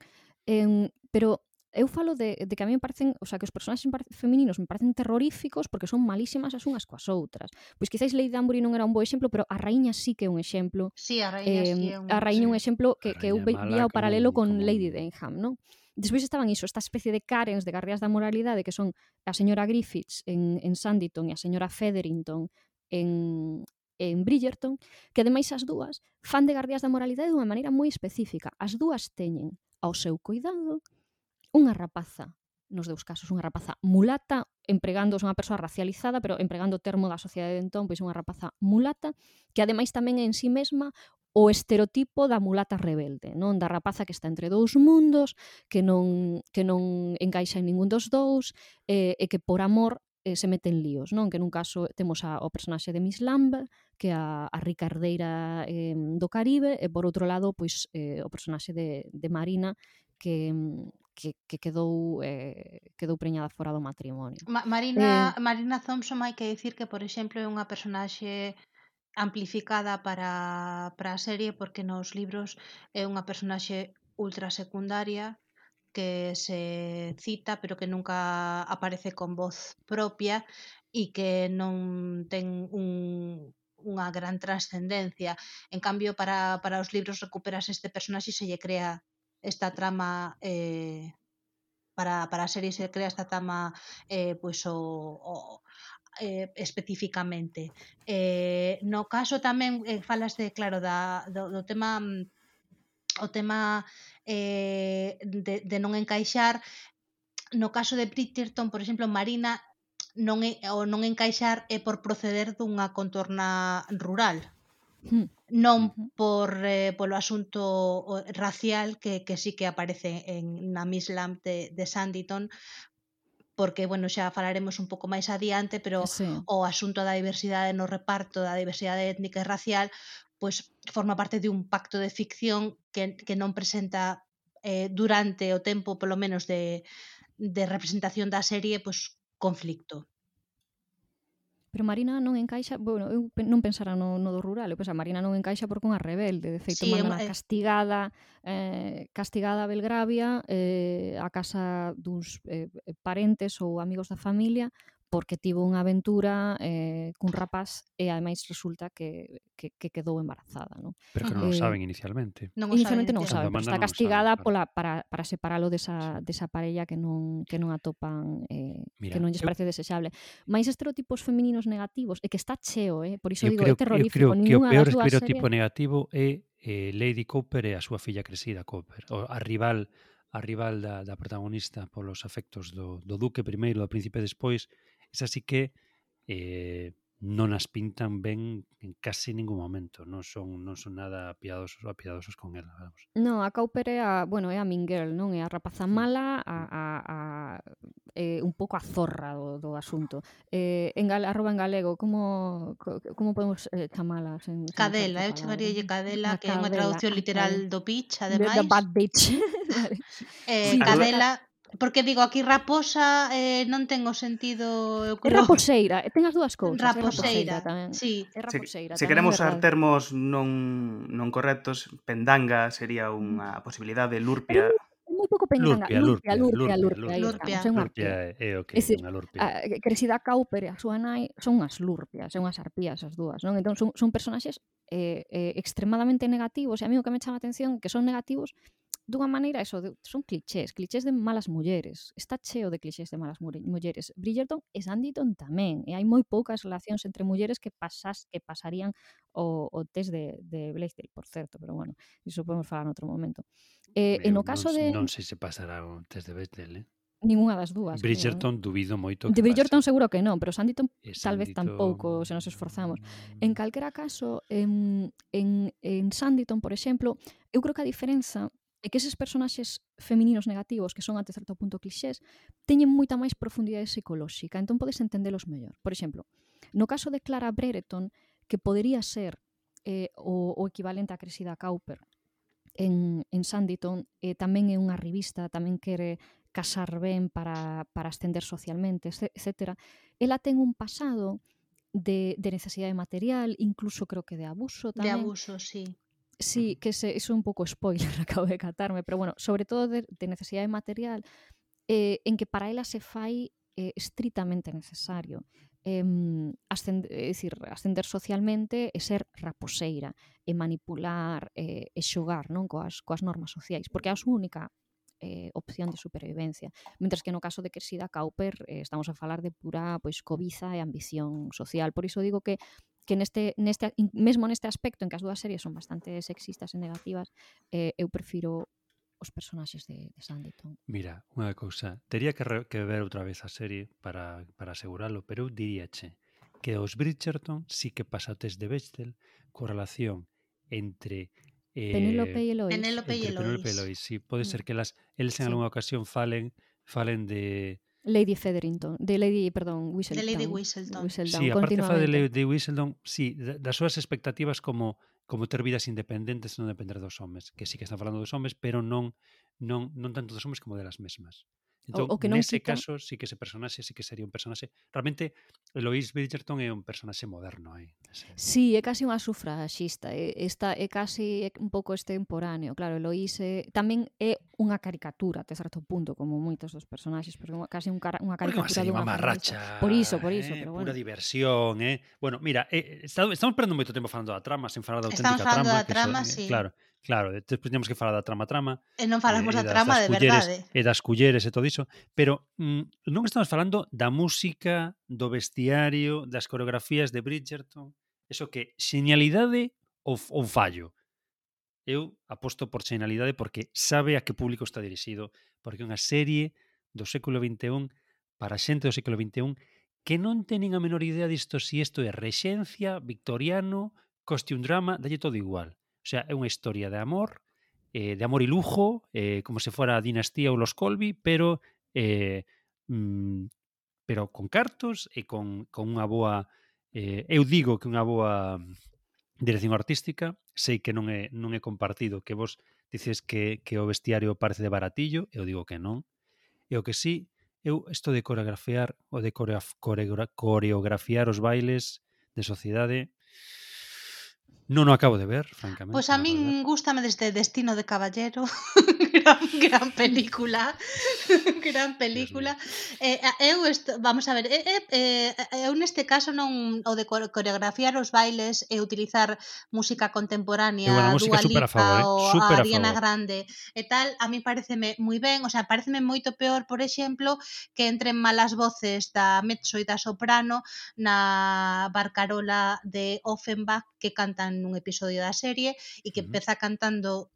Speaker 5: Eh, pero Eu falo de, de que a mí me parecen, o sea, que os personaxes femininos me parecen terroríficos porque son malísimas as unhas coas outras. Pois quizáis Lady Danbury non era un bo exemplo, pero a Raíña sí que é un exemplo.
Speaker 3: Sí, a Raíña eh, sí é un,
Speaker 5: a Raíña
Speaker 3: sí.
Speaker 5: un exemplo que, que eu veía o paralelo con como... Lady Denham, non? Despois estaban iso, esta especie de Karens de Garreas da Moralidade que son a señora Griffiths en, en Sanditon e a señora Featherington en, en Bridgerton, que ademais as dúas fan de guardias da Moralidade dunha maneira moi específica. As dúas teñen ao seu cuidado unha rapaza nos deus casos unha rapaza mulata empregando unha persoa racializada pero empregando o termo da sociedade de entón pois unha rapaza mulata que ademais tamén é en sí mesma o estereotipo da mulata rebelde, non da rapaza que está entre dous mundos, que non que non encaixa en ningún dos dous, eh, e que por amor eh, se mete en líos, non? Que nun caso temos a, o personaxe de Miss Lamb, que a, a ricardeira eh, do Caribe, e por outro lado, pois eh, o personaxe de, de Marina, que, que, que quedou eh, quedou preñada fora do matrimonio.
Speaker 3: Ma Marina eh... Marina Thompson hai que dicir que, por exemplo, é unha personaxe amplificada para, para a serie porque nos libros é unha personaxe ultra secundaria que se cita pero que nunca aparece con voz propia e que non ten un, unha gran trascendencia. En cambio, para, para os libros recuperas este personaxe e se lle crea esta trama eh, para, para a serie se crea esta trama eh, pois o, o eh, especificamente. Eh, no caso tamén eh, falas de claro da, do, do tema mm, o tema eh, de, de non encaixar no caso de Bridgerton, por exemplo, Marina non é, o non encaixar é por proceder dunha contorna rural,
Speaker 5: Hmm.
Speaker 3: non por eh, polo asunto racial que, que sí que aparece en na Miss Lamp de, de Sanditon porque, bueno, xa falaremos un pouco máis adiante, pero
Speaker 5: sí.
Speaker 3: o asunto da diversidade no reparto da diversidade étnica e racial pois forma parte de un pacto de ficción que, que non presenta eh, durante o tempo, polo menos, de, de representación da serie, pois conflicto.
Speaker 5: Pero Marina non encaixa, bueno, eu non pensara no, no do rural, eu pensaba, Marina non encaixa porque unha rebelde, de feito, sí, manda eh, castigada, eh, castigada a Belgravia, eh, a casa duns eh, eh parentes ou amigos da familia, porque tivo unha aventura eh, cun rapaz e ademais resulta que, que, que quedou embarazada. Non?
Speaker 2: Pero que non eh, o saben inicialmente.
Speaker 5: Non o inicialmente non o saben, pero está castigada sabe, pola, para, para separalo desa, sí. desa parella que non, que non atopan, eh, Mira, que non lles parece eu... desexable. Mais estereotipos femininos negativos, é que está cheo, eh? por iso digo,
Speaker 2: creo,
Speaker 5: é terrorífico.
Speaker 2: Eu creo que o peor
Speaker 5: estereotipo
Speaker 2: serie... negativo é eh, Lady Cooper e a súa filla crecida Cooper, o, a rival a rival da, da protagonista polos afectos do, do duque primeiro, do príncipe despois, esa así que eh, non as pintan ben en case ningún momento, non son non son nada piadosos ou apiadosos con ela, vamos.
Speaker 5: Non, a Cowper é a, bueno, é a mean girl, non é a rapaza mala, a, a, a eh, un pouco a zorra do, do asunto. Eh, en gal, arroba en galego, como como podemos eh, chamala? Sen, sen
Speaker 3: cadela, eu chamaríalle cadela, que é unha traducción literal do bitch, ademais.
Speaker 5: The bad bitch.
Speaker 3: eh,
Speaker 4: sí,
Speaker 3: cadela, Porque digo, aquí raposa eh, non ten o sentido... Eu creo...
Speaker 5: É raposeira, ten as dúas cousas. Raposeira, é
Speaker 3: raposeira
Speaker 5: tamén.
Speaker 3: Sí.
Speaker 5: É raposeira,
Speaker 4: se,
Speaker 5: se
Speaker 4: queremos usar termos non, non correctos, pendanga sería unha posibilidade, lurpia...
Speaker 5: Pero moi pouco pendanga.
Speaker 2: Lurpia,
Speaker 5: lurpia,
Speaker 2: lurpia,
Speaker 5: lurpia.
Speaker 2: Lurpia,
Speaker 5: lurpia, é
Speaker 2: o que
Speaker 5: é
Speaker 2: unha lurpia.
Speaker 5: A, Cresida Cowper e a súa nai son unhas lurpias, son unhas arpías as dúas, non? Entón son, son personaxes eh, eh, extremadamente negativos e a mí o que me chama a atención que son negativos dunha maneira, eso, de, son clichés, clichés de malas mulleres. Está cheo de clichés de malas mulleres. Bridgerton e Sanditon tamén, e hai moi poucas relacións entre mulleres que pasas que pasarían o, o test de, de Blaisdell, por certo, pero bueno, iso podemos falar en outro momento. Eh,
Speaker 2: eu,
Speaker 5: en o caso
Speaker 2: non,
Speaker 5: de...
Speaker 2: Non sei se pasará o test de Blaisdell, eh?
Speaker 5: Ninguna das dúas. Eh,
Speaker 2: Bridgerton dubido moito.
Speaker 5: De Bridgerton
Speaker 2: pase.
Speaker 5: seguro que non, pero Sanditon
Speaker 2: e
Speaker 5: tal
Speaker 2: Sanditon...
Speaker 5: vez tampouco se nos esforzamos. En mm. calquera caso, en, en, en Sanditon, por exemplo, eu creo que a diferenza é que eses personaxes femininos negativos que son até certo punto clixés teñen moita máis profundidade psicolóxica entón podes entendelos mellor por exemplo, no caso de Clara Brereton que podería ser eh, o, o equivalente a Cressida Cowper en, en Sanditon eh, tamén é unha revista tamén quere casar ben para, para ascender socialmente, etc. Ela ten un pasado de, de necesidade material, incluso creo que de abuso tamén.
Speaker 3: De abuso, sí.
Speaker 5: Sí, que se, es un pouco spoiler, acabo de catarme, pero bueno, sobre todo de, de necesidade material, eh, en que para ela se fai eh, estritamente necesario eh, ascender, é dicir, ascender socialmente e ser raposeira, e manipular eh, e xogar non coas, coas normas sociais, porque é a súa única eh, opción de supervivencia. Mentres que no caso de Cressida Cowper eh, estamos a falar de pura pois cobiza e ambición social. Por iso digo que que neste, neste, mesmo neste aspecto en que as dúas series son bastante sexistas e negativas, eh, eu prefiro os personaxes de, de Sanditon.
Speaker 2: Mira, unha cousa, tería que, re, que ver outra vez a serie para, para asegurarlo, pero eu diríache que os Bridgerton sí que pasa o test de Bechdel co relación entre eh,
Speaker 5: Penélope e Eloís.
Speaker 3: Penélope e
Speaker 2: Eloís. Penélope e
Speaker 3: Eloís,
Speaker 2: sí. Pode ser
Speaker 5: mm.
Speaker 2: que las, eles en
Speaker 5: sí.
Speaker 2: algunha ocasión falen falen de
Speaker 5: Lady Featherington, de Lady, perdón, Whistledown.
Speaker 3: De Lady Whistledown.
Speaker 5: Whistledown
Speaker 2: sí, a parte de Lady Whistledown, sí, das súas expectativas como como ter vidas independentes non depender dos homes, que sí que están falando dos homes, pero non non non tanto dos homes como delas mesmas. Entón,
Speaker 5: o, o que non
Speaker 2: nese
Speaker 5: quitan...
Speaker 2: caso, sí que ese personaxe sí que sería un personaxe... Realmente, Lois Bridgerton é un personaxe moderno. Eh? Ese...
Speaker 5: Sí, é casi unha sufraxista. É, esta, é casi un pouco extemporáneo. Claro, Lois é... tamén é unha caricatura, até certo punto, como moitos dos personaxes, porque casi un cara, unha caricatura dunha
Speaker 2: unha
Speaker 5: marracha. Por iso, por iso.
Speaker 2: Eh,
Speaker 5: pero bueno.
Speaker 2: Pura diversión, eh? Bueno, mira, eh, eh estamos perdendo moito tempo falando da trama, sen falar da auténtica trama.
Speaker 3: Estamos
Speaker 2: falando da
Speaker 3: trama, se,
Speaker 2: eh,
Speaker 3: sí.
Speaker 2: Claro. Claro, despois temos que falar da trama-trama.
Speaker 3: E eh, non falamos eh,
Speaker 2: e,
Speaker 3: da trama das, de
Speaker 2: culleres,
Speaker 3: verdade. Eh.
Speaker 2: E das culleres e todo iso. Pero mm, non estamos falando da música, do vestiario, das coreografías de Bridgerton. Eso que, señalidade ou, ou fallo? Eu aposto por señalidade porque sabe a que público está dirixido, porque é unha serie do século XXI para xente do século XXI que non teñen a menor idea disto se si isto é rexencia, victoriano, costume drama, dalle todo igual. O sea, é unha historia de amor, eh, de amor e lujo, eh, como se fora a dinastía ou los Colby, pero eh, mm, pero con cartos e con, con unha boa eh, eu digo que unha boa dirección artística, sei que non é, non é compartido, que vos dices que, que o vestiario parece de baratillo, eu digo que non. E o que sí, eu isto de coreografiar o de coreografiar os bailes de sociedade Non o acabo de ver, francamente.
Speaker 3: Pois
Speaker 2: pues a
Speaker 3: min gustame desde Destino de Caballero, gran, gran película, gran película. Eh, eh eu esto, vamos a ver, eh, eh, eh, eu neste caso non o de coreografiar os bailes e utilizar música contemporánea,
Speaker 2: bueno, música
Speaker 3: Dua
Speaker 2: Lipa a favor, eh?
Speaker 3: ou
Speaker 2: a, a
Speaker 3: Ariana
Speaker 2: favor.
Speaker 3: Grande e tal, a mí pareceme moi ben, o sea, pareceme moito peor, por exemplo, que entren malas voces da mezzo e da soprano na barcarola de Offenbach que cantan nun episodio da serie e que
Speaker 2: uh
Speaker 3: empeza cantando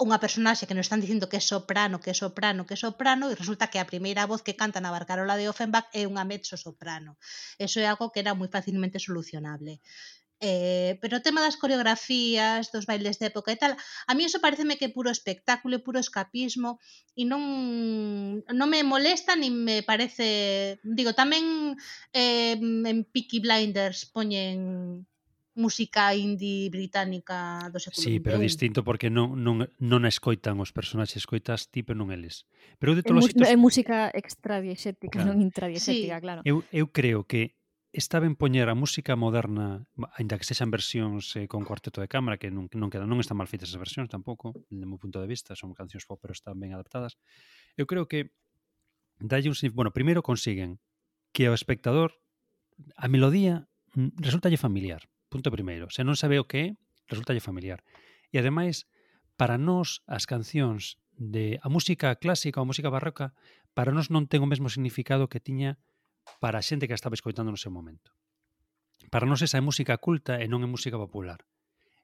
Speaker 3: unha personaxe que nos están dicindo que é soprano, que é soprano, que é soprano e resulta que a primeira voz que canta na barcarola de Offenbach é unha mezzo soprano. Eso é algo que era moi facilmente solucionable. Eh, pero o tema das coreografías, dos bailes de época e tal, a mí eso pareceme que é puro espectáculo puro escapismo e non non me molesta nin me parece, digo, tamén eh, en Peaky Blinders poñen música indie británica do século
Speaker 2: Sí, pero
Speaker 3: 20.
Speaker 2: distinto porque non, non, non a escoitan os personaxes, escoitas ti, pero non eles. Pero de todos
Speaker 5: é,
Speaker 2: xitos...
Speaker 5: é música extradiexética,
Speaker 2: claro.
Speaker 5: non intradiexética,
Speaker 3: sí.
Speaker 5: claro.
Speaker 2: Eu, eu creo que está ben poñer a música moderna, aínda que sexan versións eh, con cuarteto de cámara, que non, non, quedan, non están mal feitas as versións tampouco, do meu punto de vista, son cancións pop, pero están ben adaptadas. Eu creo que dalle un bueno, primeiro consiguen que o espectador a melodía mm, resultalle familiar punto primeiro, se non sabe o que é, resultalle familiar. E ademais, para nós as cancións de a música clásica ou a música barroca para nós non ten o mesmo significado que tiña para a xente que a estaba escoitando no seu momento. Para nós esa é música culta e non é música popular.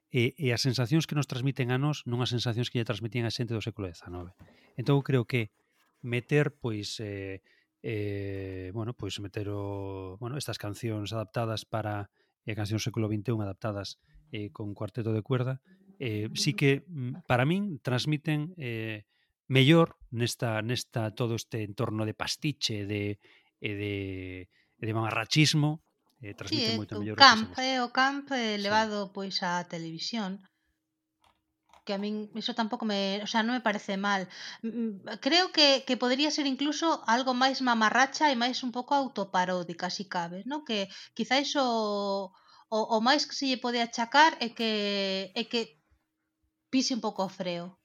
Speaker 2: E, e as sensacións que nos transmiten a nós non as sensacións que lle transmitían a xente do século XIX. Entón creo que meter pois eh, eh, bueno, pois meter o, bueno, estas cancións adaptadas para e cancións do século XXI adaptadas eh, con cuarteto de cuerda, eh, sí que mm, para min transmiten eh, mellor nesta, nesta todo este entorno de pastiche de, e de, e de mamarrachismo eh, transmiten
Speaker 3: sí,
Speaker 2: moito mellor. O camp,
Speaker 3: é eh, o camp elevado
Speaker 2: sí.
Speaker 3: pois á televisión que a min iso tampouco me, o sea, non me parece mal. Creo que que podría ser incluso algo máis mamarracha e máis un pouco autoparódica, si cabe, non? Que quizá iso o, o máis que se lle pode achacar é que é que pise un pouco o freo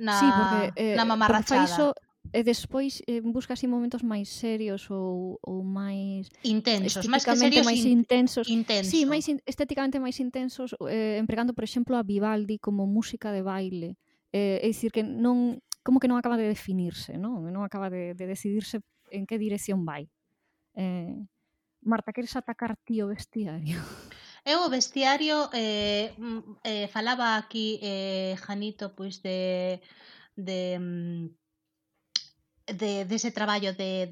Speaker 3: na,
Speaker 5: sí, porque, eh,
Speaker 3: na mamarrachada.
Speaker 5: Porque fai iso E despois eh, busca así momentos máis serios ou, ou máis...
Speaker 3: Intensos, máis que serios,
Speaker 5: máis
Speaker 3: in,
Speaker 5: intensos.
Speaker 3: Intenso.
Speaker 5: Sí, máis in, estéticamente máis intensos, eh, empregando, por exemplo, a Vivaldi como música de baile. Eh, é dicir, que non como que non acaba de definirse, non? Non acaba de, de decidirse en que dirección vai. Eh, Marta, queres atacar ti o vestiario?
Speaker 3: Eu o vestiario eh, mm, eh, falaba aquí eh, Janito pois de de mm, de dese traballo de,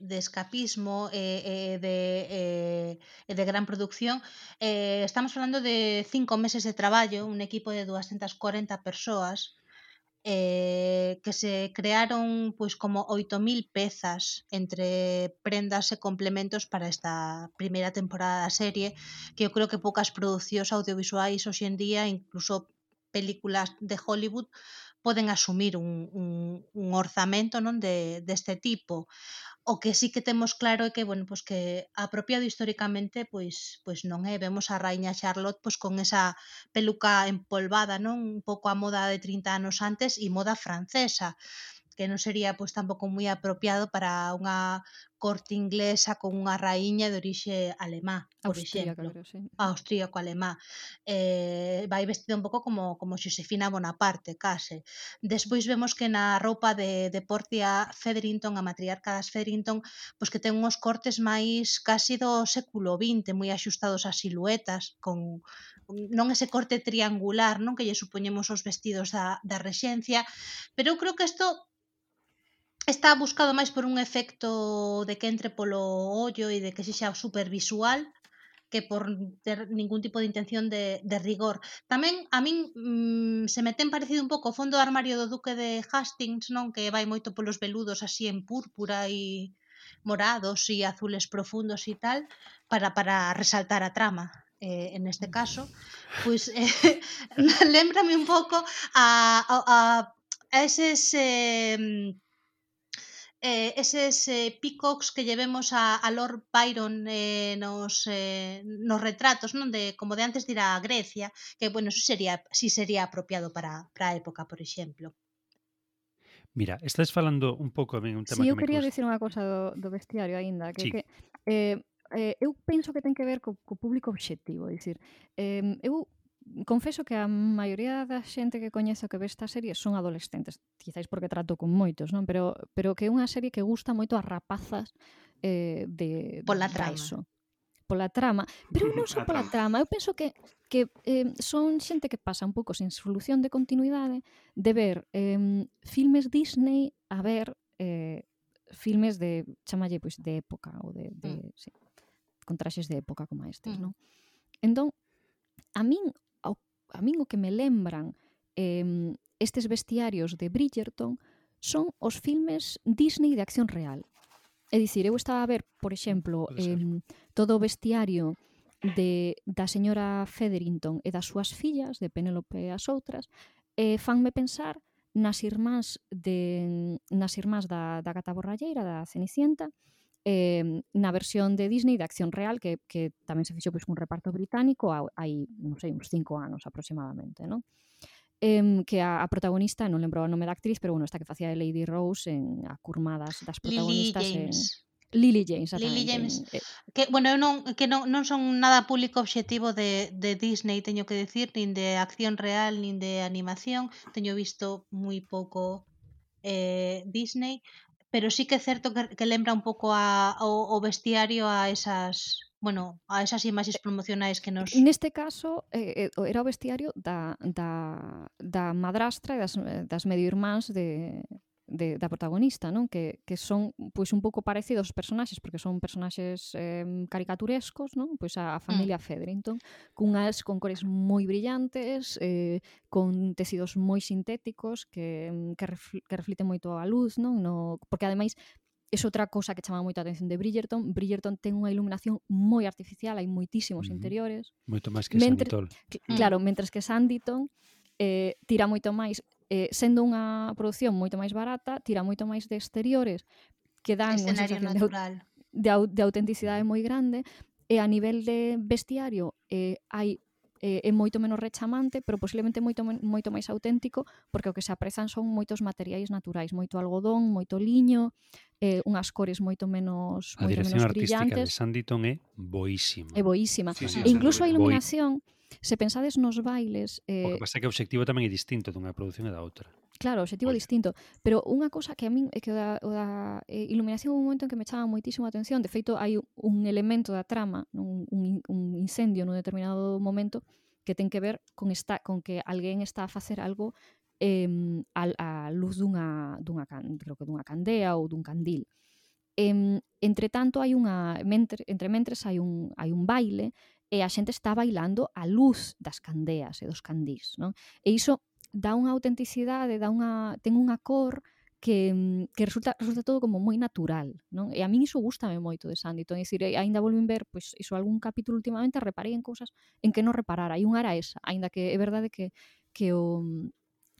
Speaker 3: de, escapismo eh, eh, de, eh, de gran producción estamos falando de cinco meses de traballo un equipo de 240 persoas eh, que se crearon pois como 8.000 pezas entre prendas e complementos para esta primeira temporada da serie que eu creo que poucas producións audiovisuais hoxe en día, incluso películas de Hollywood, poden asumir un, un, un orzamento non de, deste tipo. O que sí que temos claro é que, bueno, pois que apropiado históricamente, pois, pois non é, vemos a raíña Charlotte pois con esa peluca empolvada, non? Un pouco a moda de 30 anos antes e moda francesa que non sería pois tampouco moi apropiado para unha corte inglesa con unha raíña de orixe alemá, por exemplo,
Speaker 5: creo, sí.
Speaker 3: austríaco alemá. Eh, vai vestido un pouco como como Josefina Bonaparte, case. Despois vemos que na roupa de de Portia Federington, a matriarca das Federington, pois que ten uns cortes máis casi do século XX, moi axustados ás siluetas, con non ese corte triangular, non que lle supoñemos os vestidos da, da rexencia, pero eu creo que isto está buscado máis por un efecto de que entre polo ollo e de que sexa supervisual que por ter ningún tipo de intención de, de rigor. Tamén a min mmm, se me ten parecido un pouco o fondo do armario do duque de Hastings, non que vai moito polos veludos así en púrpura e morados e azules profundos e tal para para resaltar a trama eh, en este mm. caso, pois eh, lembrame un pouco a, a, a eses eh, eh, eses eh, peacocks que llevemos a, a Lord Byron eh, nos, eh, nos retratos, non de como de antes dirá Grecia, que bueno, eso sería si sería apropiado para para a época, por exemplo.
Speaker 2: Mira, estás falando un pouco de un tema
Speaker 5: sí,
Speaker 2: que me custa.
Speaker 5: eu quería dicir unha cousa do, do vestiario aínda, que,
Speaker 2: sí.
Speaker 5: que eh, eh, eu penso que ten que ver co, co público obxectivo, dicir, eh, eu confeso que a maioría da xente que coñezo que ve esta serie son adolescentes, quizáis porque trato con moitos, non? Pero pero que é unha serie que gusta moito a rapazas eh de
Speaker 3: pola trama.
Speaker 5: Eso. Pola trama, pero non só pola
Speaker 4: trama,
Speaker 5: eu penso que que eh, son xente que pasa un pouco sen solución de continuidade de ver eh, filmes Disney a ver eh, filmes de chamalle pois de época ou de, de mm. sí, con traxes de época como estes, mm. non? Entón, a min a min o que me lembran eh, estes bestiarios de Bridgerton son os filmes Disney de acción real. É dicir, eu estaba a ver, por exemplo, eh, todo o bestiario de, da señora Federington e das súas fillas, de Penélope e as outras, e eh, fanme pensar nas irmás de nas irmás da, da gata borralleira, da Cenicienta, eh, na versión de Disney de Acción Real que, que tamén se fixo pois, un reparto británico hai, non sei, uns cinco anos aproximadamente, non? eh, que a, a protagonista, non lembro o nome da actriz, pero bueno, esta que facía de Lady Rose en a curmadas das, protagonistas
Speaker 3: Lily James.
Speaker 5: en Lily James,
Speaker 3: Lily James. Eh, que bueno, eu non que non, non son nada público obxectivo de, de Disney, teño que decir, nin de acción real, nin de animación, teño visto moi pouco eh, Disney, pero sí que é certo que, que lembra un pouco a, o, o vestiario a esas bueno, a esas imaxes eh, promocionais que nos...
Speaker 5: Neste caso, eh, eh era o vestiario da, da, da madrastra e das, eh, das medio irmáns de, de, da protagonista, non? Que, que son pois un pouco parecidos os personaxes, porque son personaxes eh, caricaturescos, non? Pois a, a mm. familia mm. Federington, cunhas con cores moi brillantes, eh, con tecidos moi sintéticos que, que, refl que refliten moito a luz, non? No, porque ademais é outra cosa que chama moito a atención de Bridgerton. Bridgerton ten unha iluminación moi artificial, hai moitísimos interiores.
Speaker 2: Moito máis que mentre, Sanditon.
Speaker 5: Claro, mentres que Sanditon eh, tira moito máis eh, sendo unha produción moito máis barata, tira moito máis de exteriores, que dan unha sensación natural. de, de, de autenticidade moi grande, e a nivel de vestiario eh, hai eh, é moito menos rechamante, pero posiblemente moito moito máis auténtico, porque o que se aprezan son moitos materiais naturais, moito algodón, moito liño, eh, unhas cores moito menos
Speaker 2: a
Speaker 5: moito
Speaker 2: menos
Speaker 5: brillantes.
Speaker 2: A dirección artística de Sanditon é boísima.
Speaker 5: É boísima. Sí, sí, e incluso a iluminación Boi se pensades nos bailes...
Speaker 2: Eh... O que eh, pasa é que o obxectivo tamén é distinto dunha produción e da outra.
Speaker 5: Claro, o obxectivo é distinto. Pero unha cosa que a min é que o da, o da eh, iluminación un momento en que me chama moitísimo a atención. De feito, hai un elemento da trama, un, un, un incendio nun determinado momento, que ten que ver con esta con que alguén está a facer algo eh, a, a luz dunha, dunha, creo que dunha candea ou dun candil. Eh, entre tanto hai unha mentre, entre mentres hai un hai un baile e a xente está bailando a luz das candeas e dos candís, non? E iso dá unha autenticidade, dá unha, ten unha cor que, que resulta, resulta todo como moi natural, non? E a min iso gustame moito de Sanditon, entón, é dicir, eh, aínda volvín ver, pois, iso algún capítulo últimamente, reparei en cousas en que non reparara, e unha era esa, aínda que é verdade que, que o,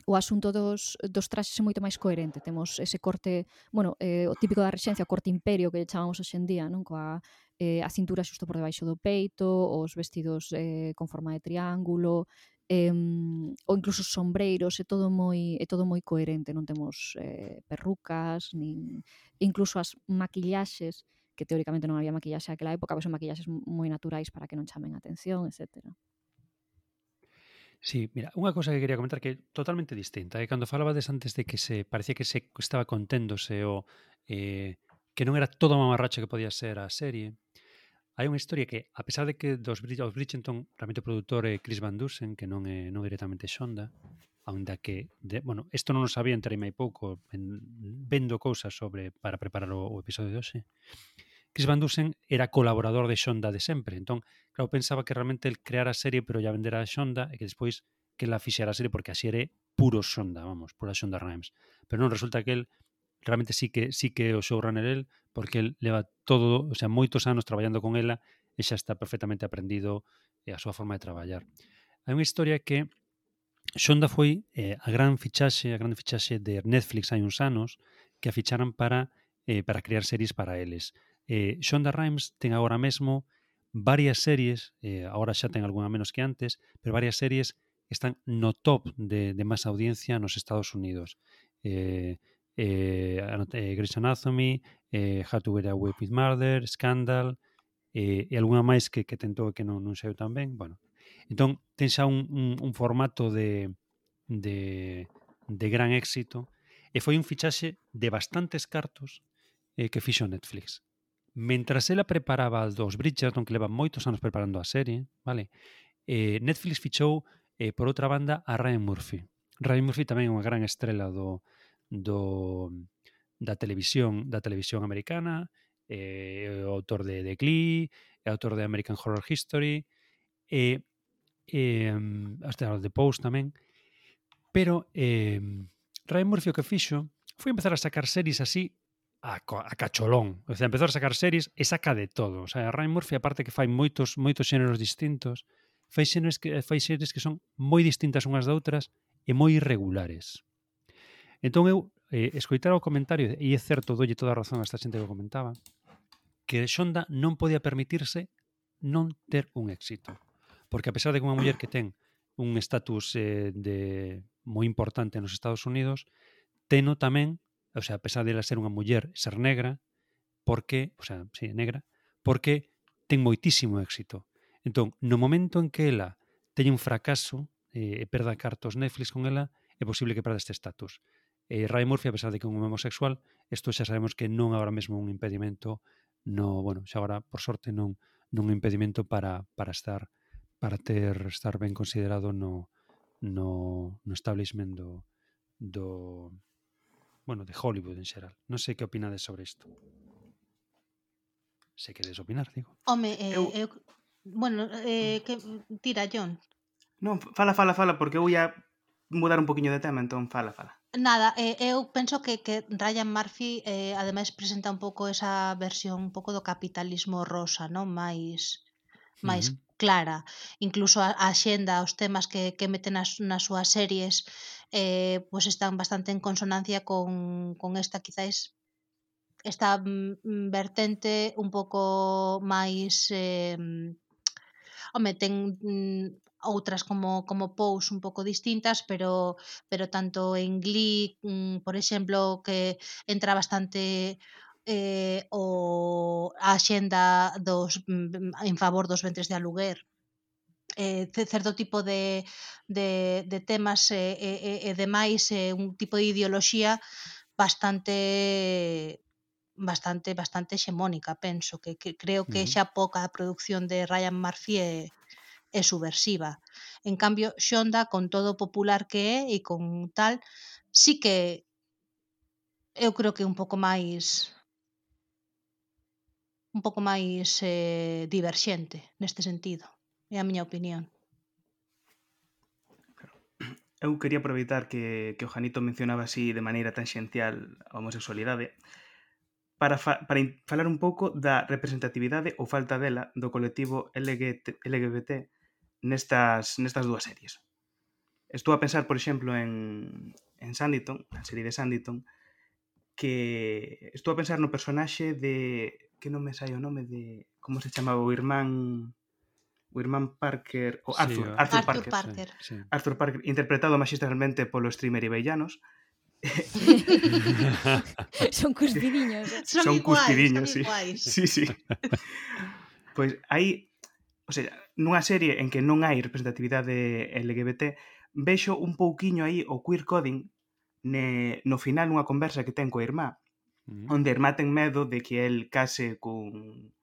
Speaker 5: o asunto dos, dos traxes é moito máis coherente. Temos ese corte, bueno, eh, o típico da rexencia, o corte imperio que chamamos hoxendía, non? Coa eh, a cintura xusto por debaixo do peito, os vestidos eh, con forma de triángulo, eh, ou incluso sombreiros, é todo moi é todo moi coherente, non temos eh, perrucas, nin incluso as maquillaxes, que teóricamente non había maquillaxe aquela época, pois son maquillaxes moi naturais para que non chamen a atención, etc.
Speaker 2: Sí, mira, unha cosa que quería comentar que é totalmente distinta. É eh? cando falabades antes de que se parecía que se estaba conténdose o eh, que non era todo a mamarracha que podía ser a serie. Hai unha historia que, a pesar de que dos os Bridgerton, realmente o produtor é Chris Van Dusen, que non é non directamente Xonda, aínda que, de, bueno, isto non o sabía entre hai pouco, en, vendo cousas sobre para preparar o, o episodio de hoxe. Chris Van Dusen era colaborador de Xonda de sempre. Entón, claro, pensaba que realmente el creara a serie pero ya vendera a Xonda, e que despois que la fixera a serie porque así era puro Xonda, vamos, pura Xonda Rhimes. Pero non, resulta que el realmente sí que sí que o showrunner el, porque el leva todo, o sea, moitos anos traballando con ela e xa está perfectamente aprendido eh, a súa forma de traballar. Hai unha historia que Xonda foi eh, a gran fichaxe, a gran fichaxe de Netflix hai uns anos que a ficharan para eh, para crear series para eles. Eh, Xonda Rhimes ten agora mesmo varias series, eh, agora xa ten algunha menos que antes, pero varias series están no top de, de máis audiencia nos Estados Unidos. Eh, eh, eh, Grey's Anatomy, eh, How to Get Away with Murder, Scandal, eh, e algunha máis que, que tentou que non, non saiu tan ben. Bueno, entón, ten xa un, un, un formato de, de, de gran éxito e foi un fichaxe de bastantes cartos eh, que fixo Netflix. Mentras ela preparaba dos Bridgerton, que leva moitos anos preparando a serie, vale? Eh, Netflix fichou, eh, por outra banda, a Ryan Murphy. Ryan Murphy tamén é unha gran estrela do, do mm, da televisión, da televisión americana, eh, é o autor de The Glee, é autor de American Horror History, e eh, hasta de Post tamén. Pero eh, Ryan Murphy o que fixo foi empezar a sacar series así a, a cacholón. O sea, empezou a sacar series e saca de todo. O sea, Ryan Murphy, aparte que fai moitos moitos xéneros distintos, fai xéneros que, fai series que son moi distintas unhas da outras e moi irregulares. Entón eu eh, escoitar o comentario, e é certo, dolle toda a razón a esta xente que comentaba, que Xonda non podía permitirse non ter un éxito. Porque a pesar de que unha muller que ten un estatus eh, de moi importante nos Estados Unidos, teno tamén, o sea, a pesar de ela ser unha muller, ser negra, porque, o sea, si sí, negra, porque ten moitísimo éxito. Entón, no momento en que ela teña un fracaso eh, e perda cartos Netflix con ela, é posible que perda este estatus. Eh, e Ray Murphy, a pesar de que é un homosexual, isto xa sabemos que non agora mesmo un impedimento no, bueno, xa agora por sorte non non un impedimento para para estar para ter estar ben considerado no no no establishment do do bueno, de Hollywood en xeral. Non sei que opinades sobre isto. Se queres opinar, digo.
Speaker 3: Home, eh, eu... eu bueno, eh, mm. que tira John.
Speaker 4: Non, fala, fala, fala porque eu ia mudar un poquinho de tema, entón fala, fala.
Speaker 3: Nada, eh, eu penso que, que Ryan Murphy eh, ademais presenta un pouco esa versión un pouco do capitalismo rosa, non? Máis máis uh -huh. clara, incluso a, a xenda, os temas que, que meten nas, nas súas series eh, pues están bastante en consonancia con, con esta quizáis esta mm, vertente un pouco máis eh, home, ten mm, outras como como Pous un pouco distintas, pero pero tanto en Glee, mm, por exemplo, que entra bastante eh, o a xenda dos mm, en favor dos ventres de aluguer. Eh, certo tipo de, de, de temas e, eh, e, eh, eh, eh e demais eh, un tipo de ideoloxía bastante bastante bastante hexemónica, penso que, que creo que xa pouca a produción de Ryan Murphy é, e subversiva. En cambio, Xonda, con todo popular que é e con tal, sí que eu creo que un pouco máis un pouco máis eh, diverxente neste sentido. É a miña opinión.
Speaker 4: Eu quería aproveitar que, que o Janito mencionaba así de maneira tangencial a homosexualidade para, fa, para falar un pouco da representatividade ou falta dela do colectivo LGBT, LGBT nestas, nestas dúas series. Estou a pensar, por exemplo, en, en Sanditon, na serie de Sanditon, que estou a pensar no personaxe de que non me sai o nome de como se chamaba o irmán o irmán Parker, o Arthur, sí, o... Arthur,
Speaker 3: Arthur
Speaker 4: Parker.
Speaker 3: Parker.
Speaker 4: Sí, sí. Arthur Parker interpretado magistralmente polo streamer Ibellanos.
Speaker 5: son cuspidiños.
Speaker 3: Eh. Son,
Speaker 4: son
Speaker 3: iguais,
Speaker 4: cuspidiños,
Speaker 3: son
Speaker 4: sí.
Speaker 3: Iguais.
Speaker 4: Sí, sí. Pois pues aí, o sea, nunha serie en que non hai representatividade LGBT, vexo un pouquiño aí o queer coding ne, no final unha conversa que ten coa irmá, mm. onde a irmá ten medo de que el case cun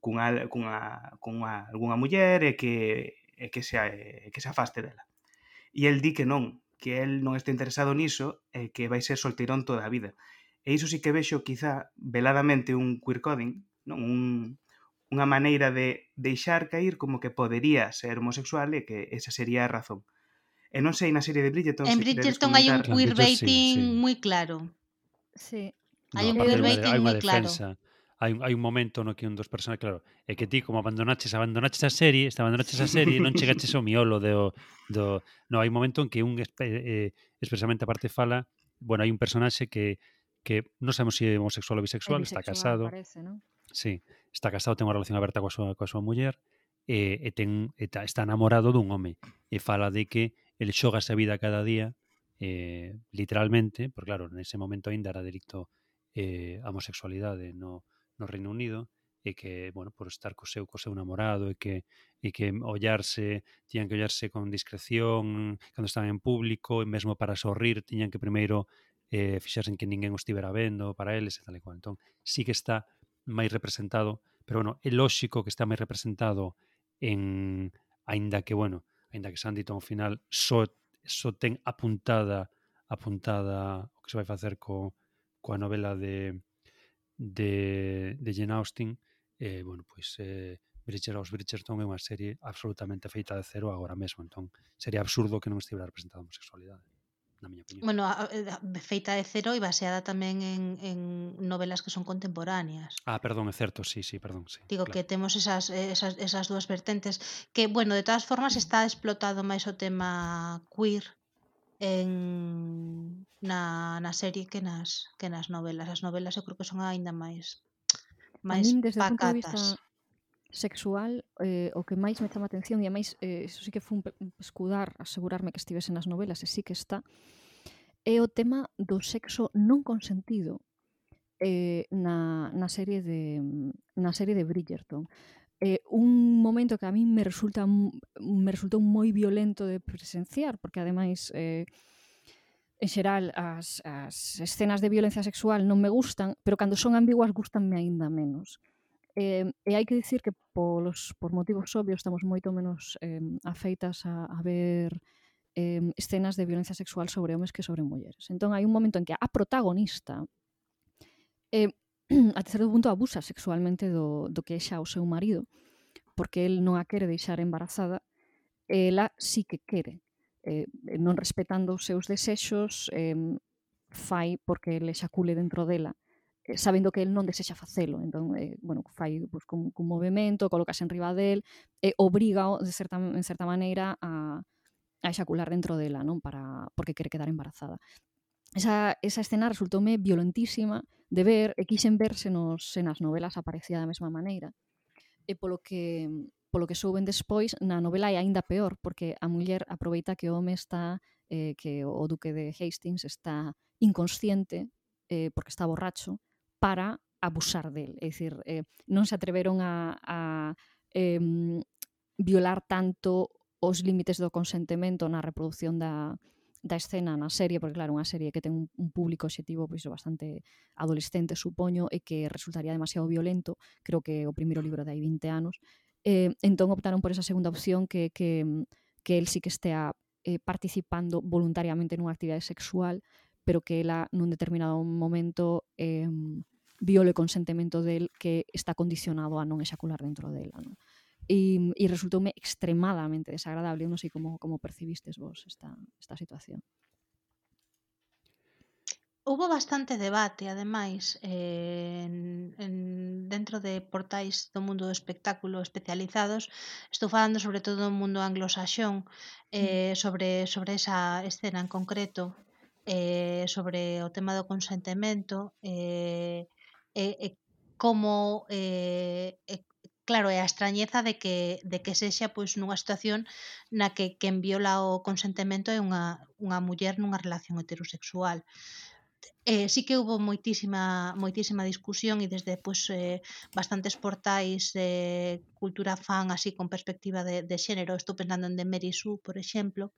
Speaker 4: cunha, cunha, cunha algunha muller e que, e que, se, e que se afaste dela. E el di que non, que el non está interesado niso e que vai ser solteirón toda a vida. E iso sí que vexo quizá veladamente un queer coding, non? un, unha maneira de deixar cair como que podería ser homosexual e que esa sería a razón. E non sei na serie de Bridgerton...
Speaker 3: En Bridgerton hai un queerbaiting sí, sí. moi claro.
Speaker 5: Sí.
Speaker 3: Hai un queerbaiting moi claro.
Speaker 2: Hai, hai un momento no que un dos personaxes, claro, é que ti como abandonaches, abandonaches a serie, está abandonaches a serie, non chegaches ao miolo do, do... No, hai un momento en que un eh, expresamente parte fala, bueno, hai un personaxe que que non sabemos se si é homosexual ou bisexual, bisexual está casado.
Speaker 5: Parece, ¿no?
Speaker 2: Sí, está casado, ten unha relación aberta coa súa, coa súa muller, e, e, ten, e ta, está namorado dun home. E fala de que el xoga a vida cada día, eh, literalmente, porque claro, nese momento aínda era delicto eh, a homosexualidade no, no Reino Unido, e que, bueno, por estar co seu, co seu namorado e que, e que ollarse, tiñan que ollarse con discreción cando estaban en público, e mesmo para sorrir tiñan que primeiro eh, fixarse en que ninguén os estivera vendo para eles e tal e cual. Entón, sí que está máis representado, pero bueno, é lóxico que está máis representado en aínda que bueno, aínda que Sanditon ao final só só ten apuntada apuntada o que se vai facer co coa novela de de, de Jane Austen, eh, bueno, pois eh, Bridger aos Bridgerton é unha serie absolutamente feita de cero agora mesmo, entón sería absurdo que non estivera representada a homosexualidade na miña opinión.
Speaker 3: Bueno, a, a, eh, feita de cero e baseada tamén en, en novelas que son contemporáneas.
Speaker 2: Ah, perdón, é certo, sí, sí, perdón. Sí,
Speaker 3: Digo
Speaker 2: claro.
Speaker 3: que temos esas, eh, esas, esas dúas vertentes que, bueno, de todas formas está explotado máis o tema queer en na, na serie que nas que nas novelas. As novelas eu creo que son aínda máis máis
Speaker 5: a min, desde
Speaker 3: pacatas.
Speaker 5: O punto de vista sexual eh, o que máis me chama atención e máis, eh, eso sí que fun escudar, asegurarme que estivese nas novelas e sí que está, é o tema do sexo non consentido eh, na, na serie de na serie de Bridgerton. Eh, un momento que a mí me resulta me resultou moi violento de presenciar porque ademais eh, en xeral as, as escenas de violencia sexual non me gustan pero cando son ambiguas gustanme aínda menos. Eh, e hai que dicir que polos, por motivos obvios estamos moito menos eh, afeitas a, a ver eh, escenas de violencia sexual sobre homes que sobre mulleres. Entón hai un momento en que a protagonista eh, a terceiro punto abusa sexualmente do, do que é xa o seu marido porque el non a quere deixar embarazada eh, ela sí que quere eh, non respetando os seus desexos eh, fai porque ele xacule dentro dela sabendo que el non desexa facelo. Entón, eh, bueno, fai pues, con, con movimento, colocase en riba del, e eh, obriga de certa, en certa maneira a, a exacular dentro dela, non? Para, porque quere quedar embarazada. Esa, esa escena resultoume violentísima de ver e quixen verse nos, en as novelas aparecía da mesma maneira. E polo que polo que souben despois, na novela é aínda peor, porque a muller aproveita que o home está, eh, que o duque de Hastings está inconsciente, eh, porque está borracho, para abusar del. É dicir, eh, non se atreveron a, a eh, violar tanto os límites do consentemento na reproducción da, da escena na serie, porque claro, unha serie que ten un, un público objetivo pois bastante adolescente, supoño, e que resultaría demasiado violento, creo que o primeiro libro de hai 20 anos, eh, entón optaron por esa segunda opción que, que, que el sí que estea eh, participando voluntariamente nunha actividade sexual, pero que ela nun determinado momento eh, viole o consentimento del que está condicionado a non exacular dentro dela. Non? E, e resultoume extremadamente desagradable. Eu non sei como, como percibistes vos esta, esta situación.
Speaker 3: Houbo bastante debate, ademais, en, en, dentro de portais do mundo do espectáculo especializados, estou falando sobre todo do mundo anglosaxón, eh, mm. sobre, sobre esa escena en concreto, eh, sobre o tema do consentimento, eh, e, e como eh, e, claro, é a extrañeza de que, de que sexa pois nunha situación na que quen viola o consentemento é unha, unha muller nunha relación heterosexual. Eh, sí que hubo moitísima moitísima discusión e desde pois eh, bastantes portais de cultura fan así con perspectiva de, de xénero, estou pensando en de Mary Sue, por exemplo.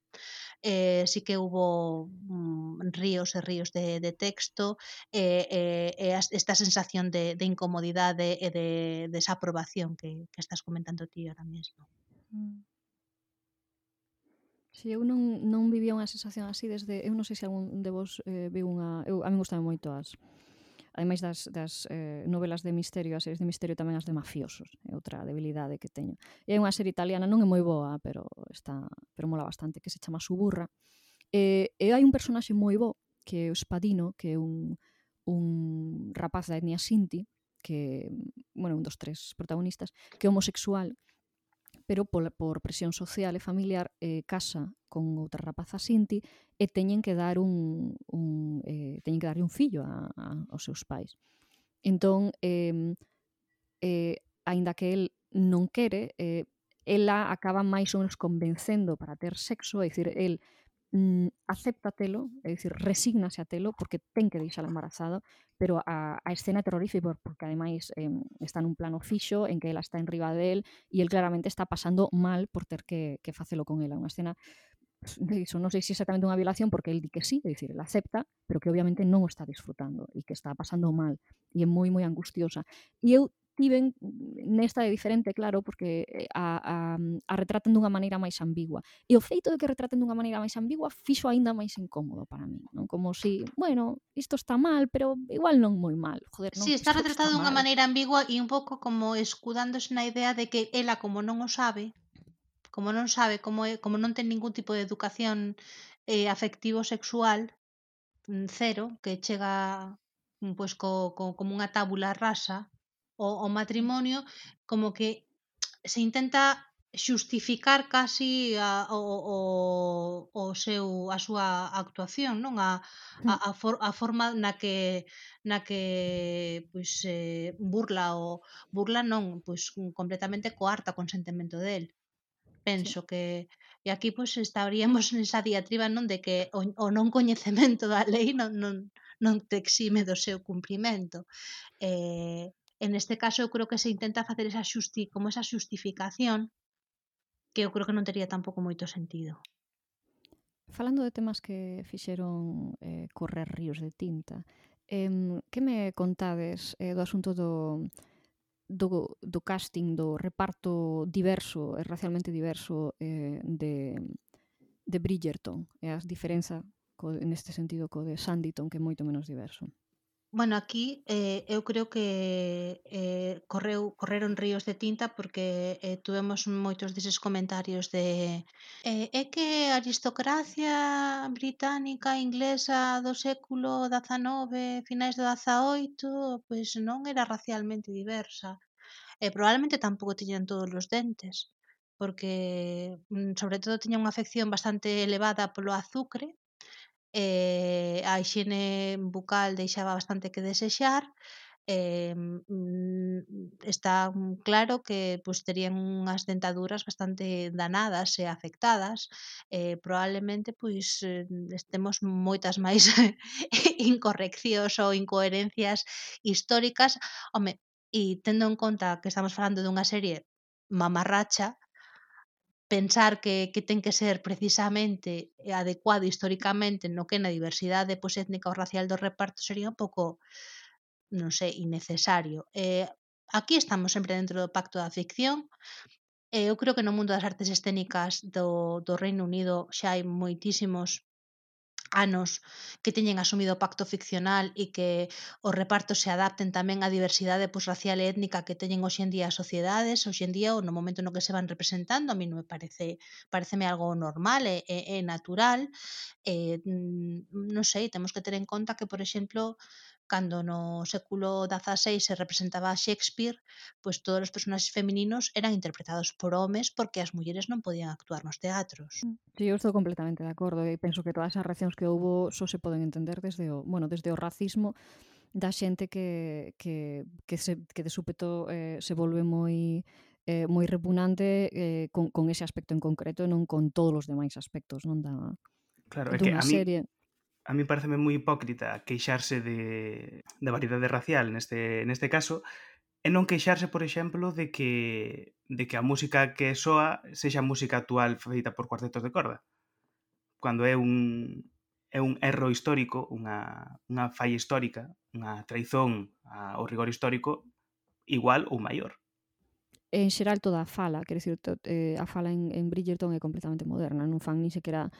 Speaker 3: Eh, sí que hubo mm, ríos e ríos de, de texto e eh, eh, esta sensación de, de incomodidade e de, de desaprobación que, que estás comentando ti ahora mesmo. Mm.
Speaker 5: Si eu non, non vivía unha sensación así desde... Eu non sei se algún de vos eh, viu unha... Eu, a mí gustame moito as ademais das, das eh, novelas de misterio, as series de misterio tamén as de mafiosos, é outra debilidade que teño. E hai unha serie italiana, non é moi boa, pero está pero mola bastante, que se chama Suburra. E, e hai un personaxe moi bo, que é o Spadino, que é un, un rapaz da etnia Sinti, que, bueno, un dos tres protagonistas, que é homosexual, pero por, por presión social e familiar eh, casa con outra rapaza Sinti e teñen que dar un, un eh, teñen que darlle un fillo a, a, aos seus pais. Entón, eh, eh, aínda que el non quere, eh, ela acaba máis ou menos convencendo para ter sexo, é dicir, el mm, acéptatelo, é dicir, resígnase a telo porque ten que deixar embarazado, pero a, a escena é terrorífica porque ademais eh, está nun plano fixo en que ela está en riba del e el claramente está pasando mal por ter que, que facelo con ela. Unha escena iso non sei se é exactamente unha violación porque el di que sí, é dicir, el acepta, pero que obviamente non o está disfrutando e que está pasando mal e é moi moi angustiosa. E eu tiven nesta é diferente, claro, porque eh, a, a, a retratan dunha maneira máis ambigua. E o feito de que retraten dunha maneira máis ambigua fixo aínda máis incómodo para mí, non? Como si, bueno, isto está mal, pero igual non moi mal. Joder, non,
Speaker 3: sí, está retratado dunha maneira ambigua e un pouco como escudándose na idea de que ela como non o sabe, como non sabe, como é, como non ten ningún tipo de educación eh, afectivo sexual mm, cero, que chega mm, pois co, co, como unha tábula rasa o, o matrimonio como que se intenta xustificar casi a, o, o, o seu a súa actuación, non? A, a, hmm. a, for, a forma na que na que pois eh, burla o burla non, pois completamente coarta o consentimento del. Penso sí. que e aquí pois estaríamos nesa diatriba non de que o, o non coñecemento da lei non non non te exime do seu cumprimento. Eh, En este caso eu creo que se intenta facer esa xusti, como esa xustificación que eu creo que non tería tampouco moito sentido.
Speaker 5: Falando de temas que fixeron eh, correr ríos de tinta, eh, que me contades eh, do asunto do, do, do casting, do reparto diverso, e racialmente diverso eh, de, de Bridgerton e as diferenza co, neste sentido co de Sanditon, que é moito menos diverso.
Speaker 3: Bueno, aquí eh, eu creo que eh, correu correron ríos de tinta porque eh, tuvemos moitos deses comentarios de eh, é que a aristocracia británica inglesa do século XIX, finais do XVIII, pois non era racialmente diversa. E probablemente tampouco tiñan todos os dentes porque mm, sobre todo tiña unha afección bastante elevada polo azucre, eh, a higiene bucal deixaba bastante que desexar eh, mm, está claro que pues, terían unhas dentaduras bastante danadas e afectadas eh, probablemente pois eh, estemos moitas máis incorreccións ou incoherencias históricas. Home, e tendo en conta que estamos falando dunha serie mamarracha pensar que, que ten que ser precisamente eh, adecuado históricamente no que na diversidade pois, étnica ou racial do reparto sería un pouco non sei, innecesario. Eh, aquí estamos sempre dentro do pacto da ficción, eh, eu creo que no mundo das artes escénicas do, do Reino Unido xa hai moitísimos anos que teñen asumido o pacto ficcional e que os repartos se adapten tamén á diversidade pois, racial e étnica que teñen hoxe en día as sociedades, hoxe en día ou no momento no que se van representando, a mí non me parece pareceme algo normal e, e, e natural. Eh, mm, non sei, temos que ter en conta que, por exemplo, cando no século XVI se representaba a Shakespeare, pois todos os personaxes femininos eran interpretados por homes porque as mulleres non podían actuar nos teatros. Mm.
Speaker 5: Sí, eu estou completamente de acordo e penso que todas as reaccións que houbo só se poden entender desde o, bueno, desde o racismo da xente que, que, que, se, que de súpeto eh, se volve moi eh, moi repugnante eh, con, con ese aspecto en concreto e non con todos os demais aspectos non da,
Speaker 4: Claro, é que a mí,
Speaker 5: serie
Speaker 4: a mí pareceme moi hipócrita queixarse de, da variedade racial neste, neste caso e non queixarse, por exemplo, de que, de que a música que soa sexa música actual feita por cuartetos de corda cando é un, é un erro histórico, unha, unha falla histórica, unha traizón ao rigor histórico igual ou maior.
Speaker 5: En xeral toda a fala, quer dizer, to, eh, a fala en, en Bridgerton é completamente moderna, non fan nin sequera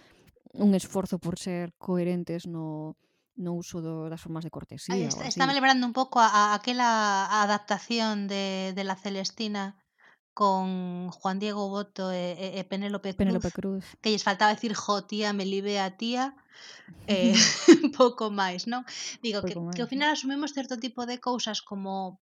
Speaker 5: un esforzo por ser coherentes no, no uso do, das formas de cortesía. Ay,
Speaker 3: está, estáme lembrando un pouco a, a aquela adaptación de, de La Celestina con Juan Diego Boto e, e Penélope, Cruz,
Speaker 5: Penélope Cruz,
Speaker 3: que lles faltaba decir jo tía, me libe a tía eh, pouco máis, non? Digo que,
Speaker 5: máis.
Speaker 3: que ao final asumimos certo tipo de cousas como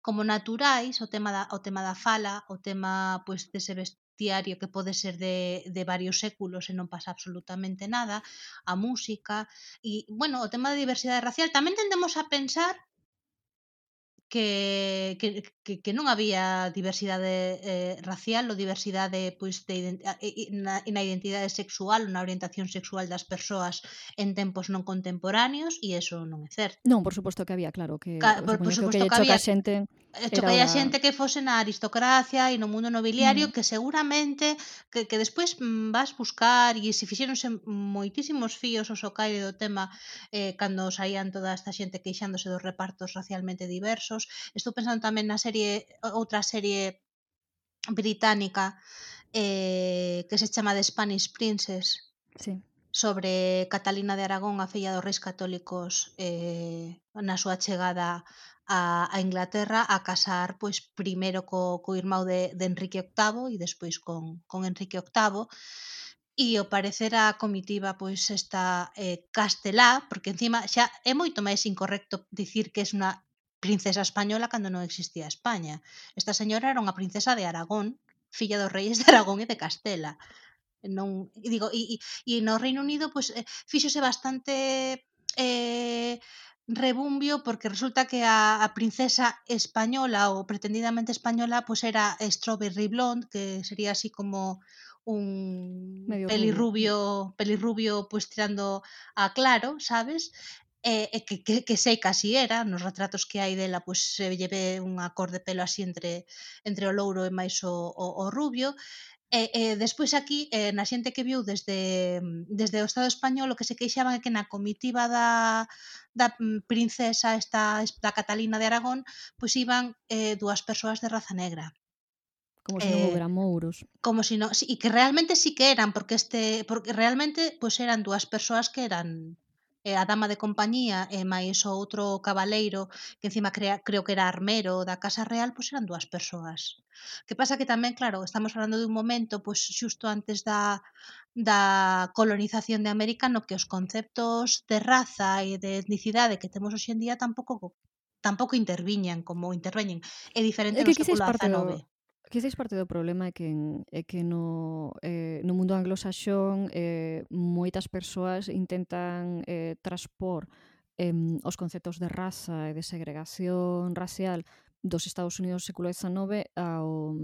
Speaker 3: como naturais, o tema da, o tema da fala, o tema pois dese vestiario que pode ser de, de varios séculos e non pasa absolutamente nada, a música e, bueno, o tema da diversidade racial, tamén tendemos a pensar que, que, que, que non había diversidade eh, racial ou diversidade pois, de na, na identidade sexual ou na orientación sexual das persoas en tempos non contemporáneos e eso non é certo.
Speaker 5: Non, por suposto que había, claro, que
Speaker 3: Ca, por, por suposto que,
Speaker 5: que
Speaker 3: había,
Speaker 5: xente
Speaker 3: eh,
Speaker 5: Hecho que
Speaker 3: xente que fose na aristocracia e no mundo nobiliario
Speaker 5: mm.
Speaker 3: que seguramente que, que despois mm, vas buscar e se fixeronse moitísimos fíos o socaire do tema eh, cando saían toda esta xente queixándose dos repartos racialmente diversos anos. Estou pensando tamén na serie outra serie británica eh, que se chama The Spanish Princess.
Speaker 5: Sí
Speaker 3: sobre Catalina de Aragón, a filla dos reis católicos eh, na súa chegada a, a Inglaterra a casar pois primeiro co, co irmão de, de Enrique VIII e despois con, con Enrique VIII e ao parecer a comitiva pois está eh, castelá, porque encima xa é moito máis incorrecto dicir que é unha princesa española cando non existía España. Esta señora era unha princesa de Aragón, filla dos reis de Aragón e de Castela. Non, digo, e, e, e no Reino Unido pois, pues, eh, fíxose bastante eh, rebumbio porque resulta que a, a princesa española ou pretendidamente española pois pues, era Strawberry Blonde, que sería así como un
Speaker 5: Medio
Speaker 3: pelirrubio, pelirrubio pues tirando a claro, sabes? e, e que, que, que seica así era, nos retratos que hai dela pois se lleve unha cor de pelo así entre entre o louro e máis o, o, o rubio E, e despois aquí, eh, na xente que viu desde, desde o Estado Español, o que se queixaban é que na comitiva da, da mm, princesa esta, da Catalina de Aragón, pois iban eh, dúas persoas de raza negra.
Speaker 5: Como se si
Speaker 3: eh, non
Speaker 5: houbera mouros.
Speaker 3: Como si non... E que realmente sí que eran, porque este porque realmente pois eran dúas persoas que eran eh, a dama de compañía e máis o outro cabaleiro que encima crea, creo que era armero da Casa Real, pois eran dúas persoas. Que pasa que tamén, claro, estamos falando dun momento pois xusto antes da, da colonización de América no que os conceptos de raza e de etnicidade que temos hoxe en día tampouco tampouco interviñan como interveñen. É diferente
Speaker 5: é que
Speaker 3: no século XIX.
Speaker 5: Que seis parte do problema é que, en, é que no, eh, no mundo anglosaxón eh, moitas persoas intentan eh, traspor eh, os conceptos de raza e de segregación racial dos Estados Unidos século XIX ao,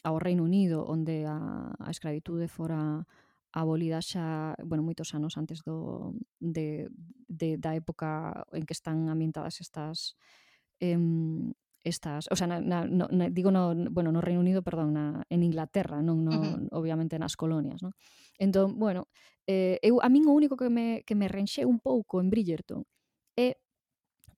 Speaker 5: ao Reino Unido, onde a, a escravitude fora abolida xa, bueno, moitos anos antes do, de, de, da época en que están ambientadas estas, em, estas, o sea, na, na, na, digo no, bueno, no Reino Unido, perdón, na, en Inglaterra, non, no,
Speaker 3: uh -huh.
Speaker 5: obviamente nas colonias, non? Entón, bueno, eh, eu, a min o único que me, que me renxe un pouco en Bridgerton é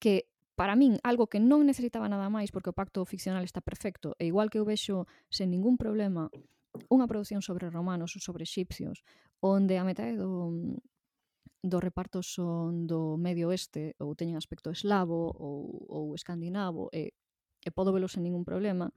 Speaker 5: que para min algo que non necesitaba nada máis porque o pacto ficcional está perfecto e igual que eu vexo sen ningún problema unha produción sobre romanos ou sobre egipcios onde a metade do, do reparto son do medio oeste ou teñen aspecto eslavo ou, ou escandinavo e e podo velo sen ningún problema.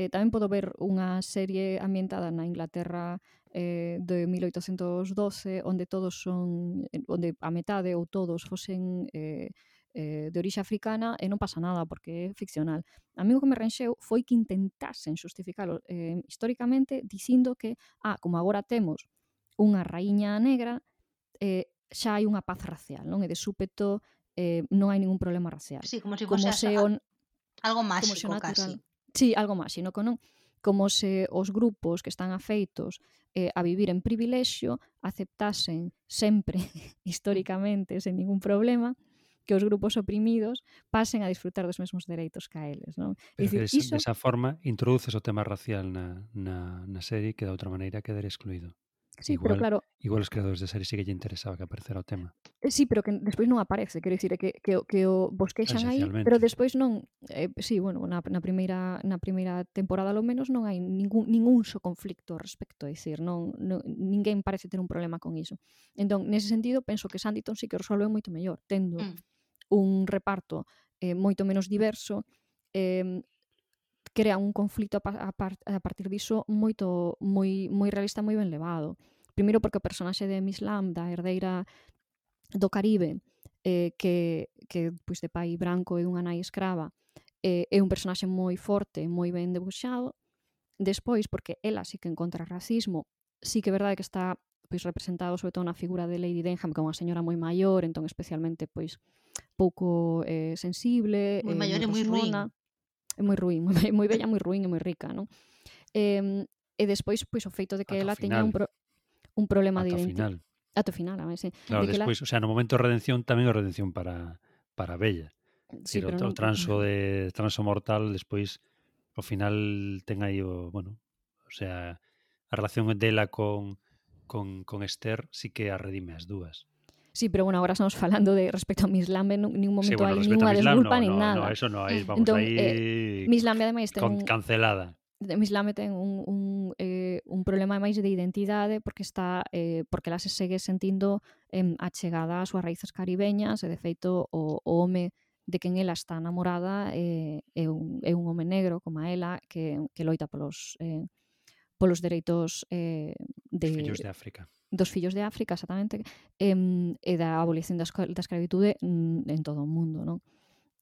Speaker 5: Eh, tamén podo ver unha serie ambientada na Inglaterra eh, de 1812, onde todos son, onde a metade ou todos fosen eh, eh, de orixe africana e non pasa nada porque é ficcional. A mí o que me renxeu foi que intentasen xustificalo eh, históricamente dicindo que, ah, como agora temos unha raíña negra, eh, xa hai unha paz racial, non? E de súpeto eh, non hai ningún problema racial.
Speaker 3: Sí, como se,
Speaker 5: como se on...
Speaker 3: Algo máxico, casi.
Speaker 5: Sí, algo máxico, non? Como se os grupos que están afeitos eh, a vivir en privilexio aceptasen sempre, históricamente, sen ningún problema, que os grupos oprimidos pasen a disfrutar dos mesmos dereitos que a eles. Non?
Speaker 2: Pero
Speaker 5: dicir,
Speaker 2: que des,
Speaker 5: iso...
Speaker 2: desa forma introduces o tema racial na, na, na serie que da outra maneira quedar excluído.
Speaker 5: Sí,
Speaker 2: igual,
Speaker 5: pero claro.
Speaker 2: Igual os creadores de series sí que lle interesaba que aparecera o tema.
Speaker 5: Eh, sí, pero que despois non aparece, quero dicir que, que, que o ah, bosquexan aí, pero despois non, eh, sí, bueno, na, na primeira na primeira temporada lo menos non hai ningún ningún so conflicto ao respecto, é dicir, non, non ninguén parece ter un problema con iso. Entón, nese sentido, penso que Sanditon sí que o resolve moito mellor, tendo
Speaker 3: mm.
Speaker 5: un reparto eh, moito menos mm. diverso, eh, crea un conflito a, a, par, a partir diso moito moi moi realista moi ben levado. Primeiro porque o personaxe de Miss Lam da herdeira do Caribe eh, que, que pois, de pai branco e dunha nai escrava eh, é un personaxe moi forte, moi ben debuxado. Despois, porque ela sí que encontra racismo, sí que é verdade que está pois representado sobre todo na figura de Lady Denham, que é unha señora moi maior, entón especialmente pois pouco eh, sensible,
Speaker 3: moi
Speaker 5: eh,
Speaker 3: maior e moi ruín
Speaker 5: é moi ruín, moi, moi bella, moi ruín e moi rica, non? Eh, e despois, pois, o feito de que
Speaker 2: Ato
Speaker 5: ela teña un, pro, un problema
Speaker 2: Ata de
Speaker 5: identidade. Ato final, a ver, sí.
Speaker 2: Claro,
Speaker 5: de
Speaker 2: despois, la... o sea, no momento de redención tamén é redención para, para Bella.
Speaker 5: Sí,
Speaker 2: Ciro, o, o transo de transo mortal despois ao final ten aí o, bueno, o sea, a relación dela con con, con Esther sí que a redime as dúas.
Speaker 5: Sí, pero bueno, agora estamos falando de respecto a Mislam, en ningún momento
Speaker 2: sí, bueno, hay
Speaker 5: ninguna desculpa
Speaker 2: no,
Speaker 5: nin
Speaker 2: no,
Speaker 5: nada.
Speaker 2: No, eso no, hay, vamos,
Speaker 5: entón,
Speaker 2: ahí
Speaker 5: eh, Mislam, ademais, ten un,
Speaker 2: cancelada.
Speaker 5: Lambe ten un, un, eh, un problema máis de identidade porque está eh, porque ela se segue sentindo eh, achegada ás súas raíces caribeñas e de feito o, o home de quen ela está namorada eh, é, un, é un home negro como a ela que, que loita polos eh, polos dereitos eh, de...
Speaker 2: Fillos de África
Speaker 5: dos fillos de África, exactamente, eh, e da abolición da, da escravitude en todo o mundo, non?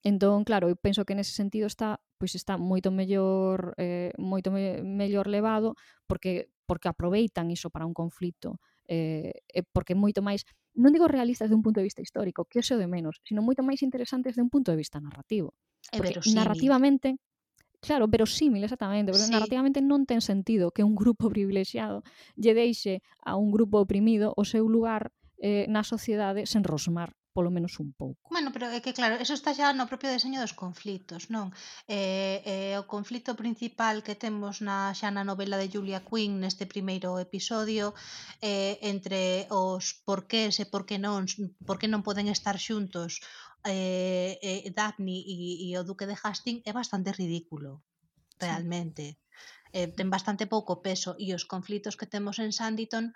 Speaker 5: Entón, claro, eu penso que nese sentido está pois está moito mellor eh, moito me, mellor levado porque porque aproveitan iso para un conflito eh, porque moito máis non digo realistas de un punto de vista histórico, que eso de menos, sino moito máis interesantes de un punto de vista narrativo.
Speaker 3: É
Speaker 5: porque
Speaker 3: verosímil.
Speaker 5: narrativamente Claro, verosímil, exactamente, porque
Speaker 3: sí.
Speaker 5: narrativamente non ten sentido que un grupo privilexiado lle deixe a un grupo oprimido o seu lugar eh, na sociedade sen rosmar polo menos un pouco.
Speaker 3: Bueno, pero é que claro, eso está xa no propio deseño dos conflitos, non? Eh, eh, o conflito principal que temos na xa na novela de Julia Quinn neste primeiro episodio eh, entre os porqués e por que non, por que non poden estar xuntos eh, eh, Daphne e, e o Duque de Hastings é bastante ridículo, realmente. Sí. Eh, ten bastante pouco peso e os conflitos que temos en Sanditon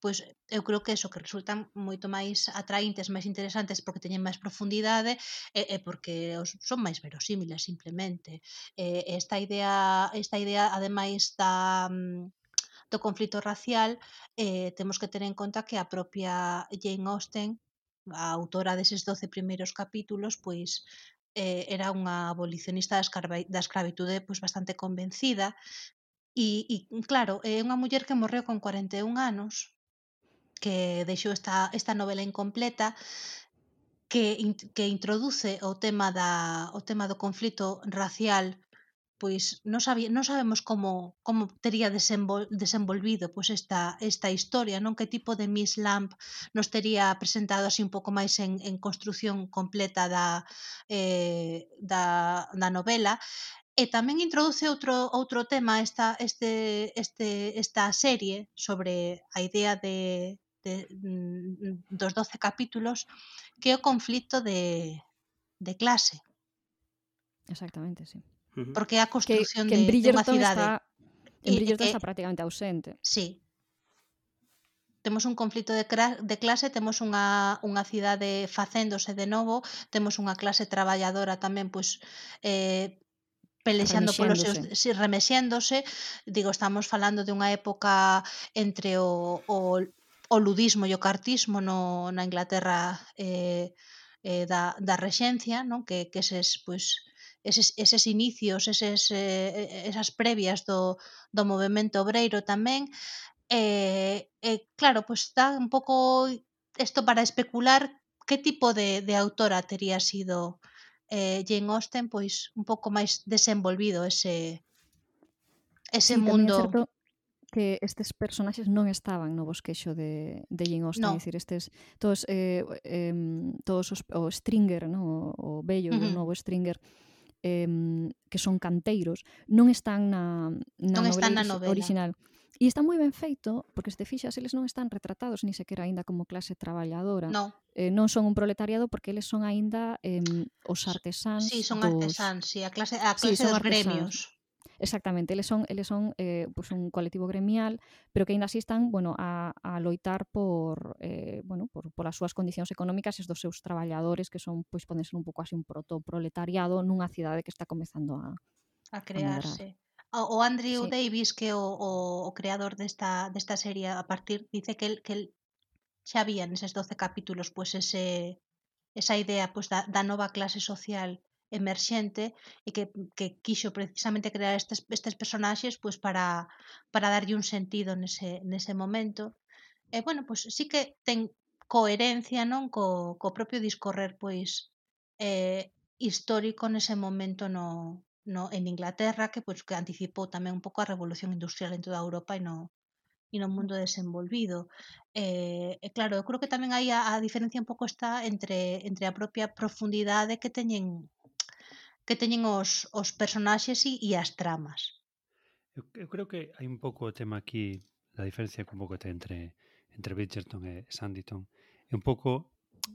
Speaker 3: pois eu creo que eso que resultan moito máis atraíntes, máis interesantes porque teñen máis profundidade e, eh, e eh, porque os son máis verosímiles simplemente. eh, esta idea, esta idea ademais da mm, do conflito racial, eh, temos que ter en conta que a propia Jane Austen a autora deses doce primeiros capítulos, pois eh, era unha abolicionista da, da escravitude pois, bastante convencida. E, e claro, é unha muller que morreu con 41 anos que deixou esta, esta novela incompleta que, in, que introduce o tema, da, o tema do conflito racial pois non, sabía, non sabemos como, como tería desenvol, desenvolvido pois esta, esta historia, non que tipo de Miss Lamp nos tería presentado así un pouco máis en, en construción completa da, eh, da, da novela. Eh, e tamén introduce outro outro tema esta este este esta serie sobre a idea de, de mm, dos 12 capítulos que é o conflito de de clase.
Speaker 5: Exactamente, sí
Speaker 3: porque a construción
Speaker 5: que, que en
Speaker 3: de, de unha cidade
Speaker 5: está, en Bridgerton está prácticamente ausente.
Speaker 3: Sí. Temos un conflito de, de clase, temos unha, unha cidade facéndose de novo, temos unha clase traballadora tamén pois eh, pelexando polos seus si, remexéndose, digo, estamos falando de unha época entre o, o, o ludismo e o cartismo no, na Inglaterra eh, eh, da, da rexencia, non? que, que ses, pois, eses, eses inicios, eses, eh, esas previas do, do movimento obreiro tamén, eh, e, eh, eh, claro, pois pues dá un pouco isto para especular que tipo de, de autora tería sido eh, Jane Austen, pois un pouco máis desenvolvido ese ese
Speaker 5: sí,
Speaker 3: mundo
Speaker 5: que estes personaxes non estaban no bosquexo de, de Jane Austen,
Speaker 3: no.
Speaker 5: dicir, estes todos eh, eh, todos os, o Stringer, no? o, o bello uh
Speaker 3: -huh.
Speaker 5: novo Stringer eh, que son canteiros non están na, na
Speaker 3: non novela, están na novela
Speaker 5: original. E está moi ben feito, porque se te fixas, eles non están retratados ni sequera aínda como clase traballadora.
Speaker 3: No.
Speaker 5: Eh, non son un proletariado porque eles son aínda eh, os artesáns.
Speaker 3: Sí, son
Speaker 5: dos...
Speaker 3: artesáns, sí, a clase, a clase
Speaker 5: sí,
Speaker 3: dos
Speaker 5: artesáns.
Speaker 3: gremios.
Speaker 5: Exactamente, eles son, eles son eh, pues un colectivo gremial, pero que aínda así están, bueno, a, a loitar por, eh, bueno, por, por as súas condicións económicas e dos seus traballadores que son, pois, poden ser un pouco así un protoproletariado nunha cidade que está comezando a,
Speaker 3: a crearse. A O Andrew sí. Davis, que o, o, o creador desta, desta serie a partir, dice que, el, que el xa había neses 12 capítulos pues ese, esa idea pues, da, da nova clase social emerxente e que, que quixo precisamente crear estes, estes personaxes pois para, para darlle un sentido nese, nese momento. E, bueno, pois sí que ten coherencia non co, co propio discorrer pois eh, histórico nese momento no, no en Inglaterra que pois que anticipou tamén un pouco a revolución industrial en toda Europa e no e no mundo desenvolvido. Eh, e claro, eu creo que tamén hai a, a diferencia un pouco está entre entre a propia profundidade que teñen que teñen os, os personaxes e, e as tramas.
Speaker 2: Eu, eu creo que hai un pouco o tema aquí, a diferencia que un pouco ten entre entre Bridgerton e Sanditon, é un pouco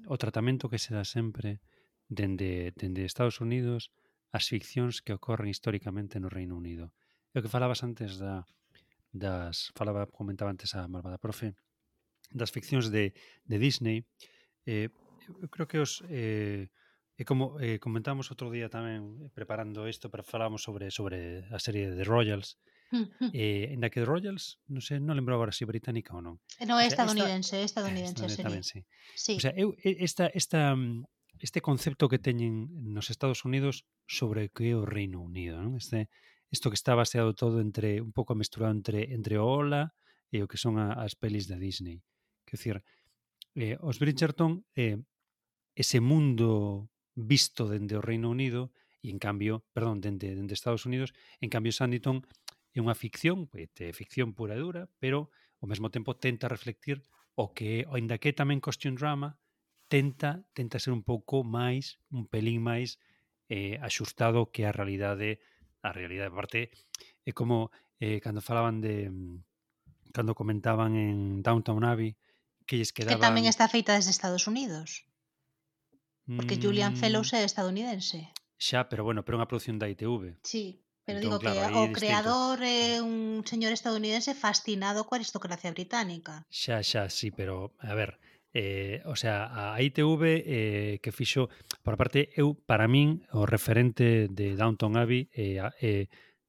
Speaker 2: o tratamento que se dá sempre dende, dende Estados Unidos as ficcións que ocorren históricamente no Reino Unido. É o que falabas antes da, das... Falaba, comentaba antes a Malvada Profe, das ficcións de, de Disney, eh, eu creo que os eh, E como eh, comentamos outro día tamén eh, preparando isto, pero falamos sobre sobre a serie de Royals. eh, en da que Royals, non sei, non lembro agora se si británica ou non.
Speaker 3: Non, é estadounidense, é eh, estadounidense,
Speaker 2: estadounidense a
Speaker 3: serie.
Speaker 2: Tamén, sí.
Speaker 3: sí.
Speaker 2: O sea, eu esta esta mm, este concepto que teñen nos Estados Unidos sobre que é o Reino Unido, non? Este isto que está baseado todo entre un pouco mesturado entre entre o Ola e o que son a, as pelis da Disney. Que decir, eh, os Bridgerton eh, ese mundo visto dende o Reino Unido e en cambio, perdón, dende, dende Estados Unidos, en cambio Sanditon é unha ficción, pois, é ficción pura e dura, pero ao mesmo tempo tenta reflectir o que, aínda que tamén costume drama, tenta tenta ser un pouco máis, un pelín máis eh, axustado que a realidade a realidade. Parte é como eh, cando falaban de cando comentaban en Downtown Abbey que lles quedaban
Speaker 3: que tamén está feita desde Estados Unidos. Porque
Speaker 2: mm.
Speaker 3: Julian Fellows é estadounidense.
Speaker 2: Xa, pero bueno, pero é unha produción da ITV.
Speaker 3: Sí, pero
Speaker 2: entón,
Speaker 3: digo
Speaker 2: claro,
Speaker 3: que o
Speaker 2: distinto.
Speaker 3: creador é un señor estadounidense fascinado coa aristocracia británica.
Speaker 2: Xa, xa, sí, pero a ver, eh, o sea, a ITV eh, que fixo, por parte, eu, para min, o referente de Downton Abbey eh, é eh,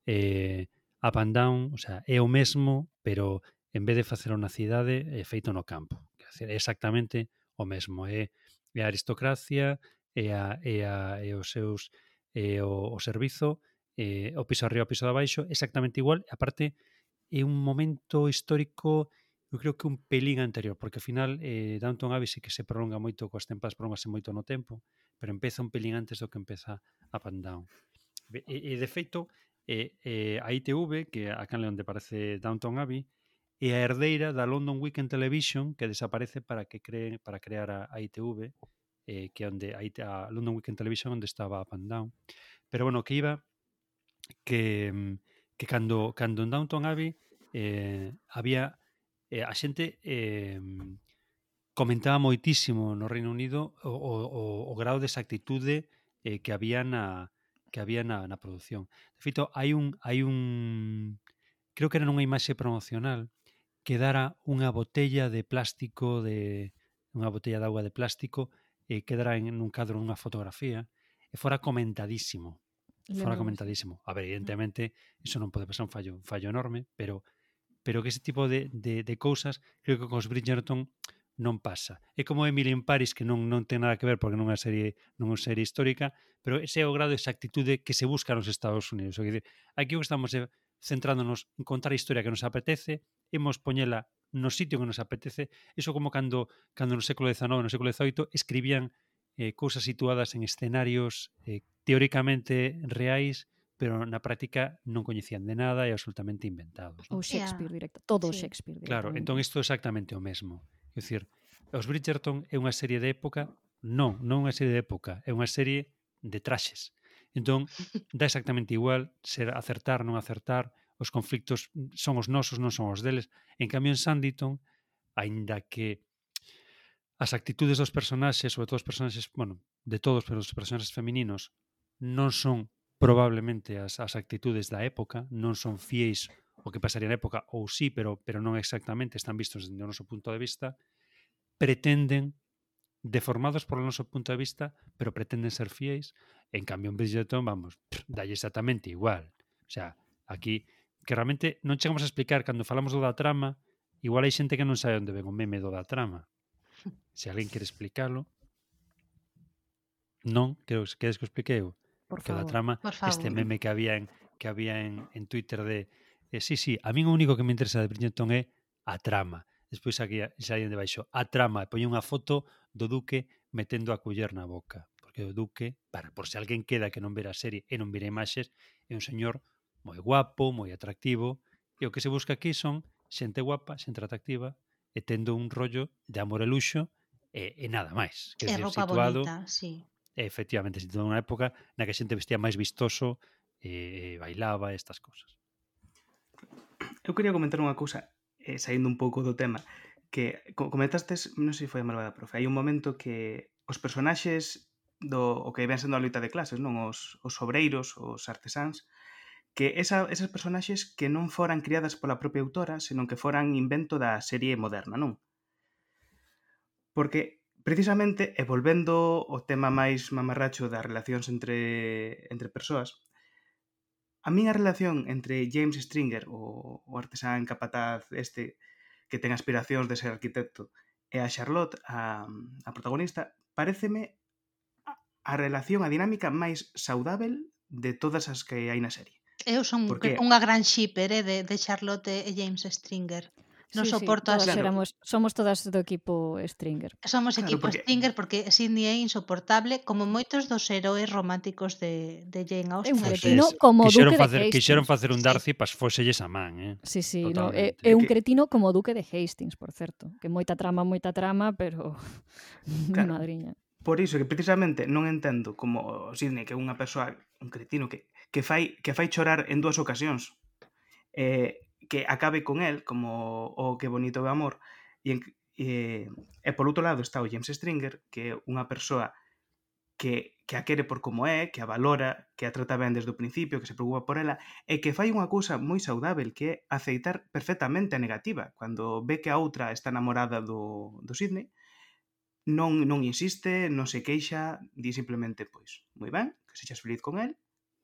Speaker 2: eh, Up and Down, o sea, é o mesmo, pero en vez de facer unha cidade, é feito no campo. É exactamente o mesmo, é Eh, e eh, a aristocracia e, a, e, a, e os seus e o, o servizo e, o piso arriba, o piso de abaixo, exactamente igual. E aparte, é un momento histórico eu creo que un pelín anterior, porque ao final eh, Downton Abbey sí que se prolonga moito coas tempas prolongase moito no tempo, pero empeza un pelín antes do que empeza Up and Down. E, e de feito, eh, eh, a ITV, que a canle onde parece Downton Abbey, e a herdeira da London Weekend Television que desaparece para que creen para crear a, a ITV eh, que onde a, a London Weekend Television onde estaba Up and Down pero bueno, que iba que, mm, que cando, cando en Downton Abbey eh, había eh, a xente eh, mm, comentaba moitísimo no Reino Unido o, o, o, o grado de exactitude eh, que había na que había na, na produción. De feito, hai un hai un creo que era nunha imaxe promocional quedara unha botella de plástico de unha botella de auga de plástico e quedara en, un cadro unha fotografía e fora comentadísimo. Fora comentadísimo. A ver, evidentemente, iso non pode pasar un fallo, un fallo enorme, pero pero que ese tipo de, de, de cousas creo que cos Bridgerton non pasa. É como Emily in Paris que non non ten nada que ver porque non é unha serie non é unha serie histórica, pero ese é o grado de exactitude que se busca nos Estados Unidos. O que aquí o que estamos é centrándonos en contar a historia que nos apetece imos poñela no sitio que nos apetece, iso como cando, cando no século XIX, no século XVIII, escribían eh, cousas situadas en escenarios eh, teóricamente reais, pero na práctica non coñecían de nada e absolutamente inventados. Non?
Speaker 5: O Shakespeare
Speaker 3: yeah.
Speaker 5: directo, todo
Speaker 3: sí.
Speaker 5: Shakespeare
Speaker 2: directo.
Speaker 5: Claro,
Speaker 2: entón isto é exactamente o mesmo. É dicir, os Bridgerton é unha serie de época, non, non é unha serie de época, é unha serie de traxes. Entón, dá exactamente igual ser acertar, non acertar, os conflictos son os nosos, non son os deles. En cambio, en Sanditon, aínda que as actitudes dos personaxes, sobre todo os personaxes, bueno, de todos, pero os personaxes femininos, non son probablemente as, as actitudes da época, non son fiéis o que pasaría na época, ou sí, pero, pero non exactamente, están vistos desde o noso punto de vista, pretenden deformados polo noso punto de vista, pero pretenden ser fiéis. En cambio, en Bridgerton, vamos, pff, dalle exactamente igual. O sea, aquí que realmente non chegamos a explicar cando falamos do da trama, igual hai xente que non sabe onde ven o meme do da trama. Se alguén quere explicarlo. Non, creo que queres que o explique eu.
Speaker 5: Por
Speaker 2: que favor, da trama, este meme que había en, que había en, en Twitter de eh, sí, sí, a min o único que me interesa de Bridgerton é a trama. Despois aquí saían de baixo a trama e poñe unha foto do duque metendo a culler na boca. Porque o duque, para, por se alguén queda que non ver a serie e non vira imaxes, é un señor moi guapo, moi atractivo, e o que se busca aquí son xente guapa, xente atractiva, e tendo un rollo de amor e luxo, e, e nada máis. Que decir
Speaker 3: roupa
Speaker 2: situado,
Speaker 3: bonita, sí.
Speaker 2: E, efectivamente, situado unha época na que a xente vestía máis vistoso, e, e bailaba estas cousas.
Speaker 4: Eu quería comentar unha cousa, eh, saindo un pouco do tema, que comentastes, non sei se foi a malvada profe, hai un momento que os personaxes do o que ven sendo a loita de clases, non? Os, os obreiros, os artesáns, que esa, esas personaxes que non foran criadas pola propia autora, senón que foran invento da serie moderna, non? Porque precisamente e volvendo ao tema máis mamarracho das relacións entre entre persoas, a miña relación entre James Stringer, o, o artesán capataz este que ten aspiracións de ser arquitecto, e a Charlotte, a, a protagonista, pareceme a relación, a dinámica máis saudável de todas as que hai na serie.
Speaker 3: Eu son unha gran shipper eh, de, de Charlotte e James Stringer. Non
Speaker 5: sí,
Speaker 3: soporto
Speaker 5: sí,
Speaker 3: as...
Speaker 4: Claro.
Speaker 5: Éramos, somos todas do equipo Stringer.
Speaker 3: Somos
Speaker 4: claro,
Speaker 3: equipo
Speaker 4: porque...
Speaker 3: Stringer porque Sidney é insoportable como moitos dos heróis románticos de, de Jane Austen.
Speaker 2: Pues
Speaker 5: cretino
Speaker 2: es,
Speaker 5: como
Speaker 2: quixeron
Speaker 5: Duque
Speaker 2: facer,
Speaker 5: de Hastings.
Speaker 2: Quixeron facer un Darcy sí. pas foselles a man, eh?
Speaker 5: Sí, sí, no, é, é un cretino como Duque de Hastings, por certo. Que moita trama, moita trama, pero...
Speaker 4: Claro.
Speaker 5: Madriña.
Speaker 4: Por iso que precisamente non entendo como Sidney, que é unha persoa, un cretino que que fai, que fai chorar en dúas ocasións. Eh, que acabe con el, como o que bonito é o amor, e, en, e, e por outro lado está o James Stringer, que é unha persoa que, que a quere por como é, que a valora, que a trata ben desde o principio, que se preocupa por ela, e que fai unha cousa moi saudável que é aceitar perfectamente a negativa. Cando ve que a outra está namorada do, do Sidney, non, non insiste, non se queixa, di simplemente, pois, moi ben, que sexas feliz con el,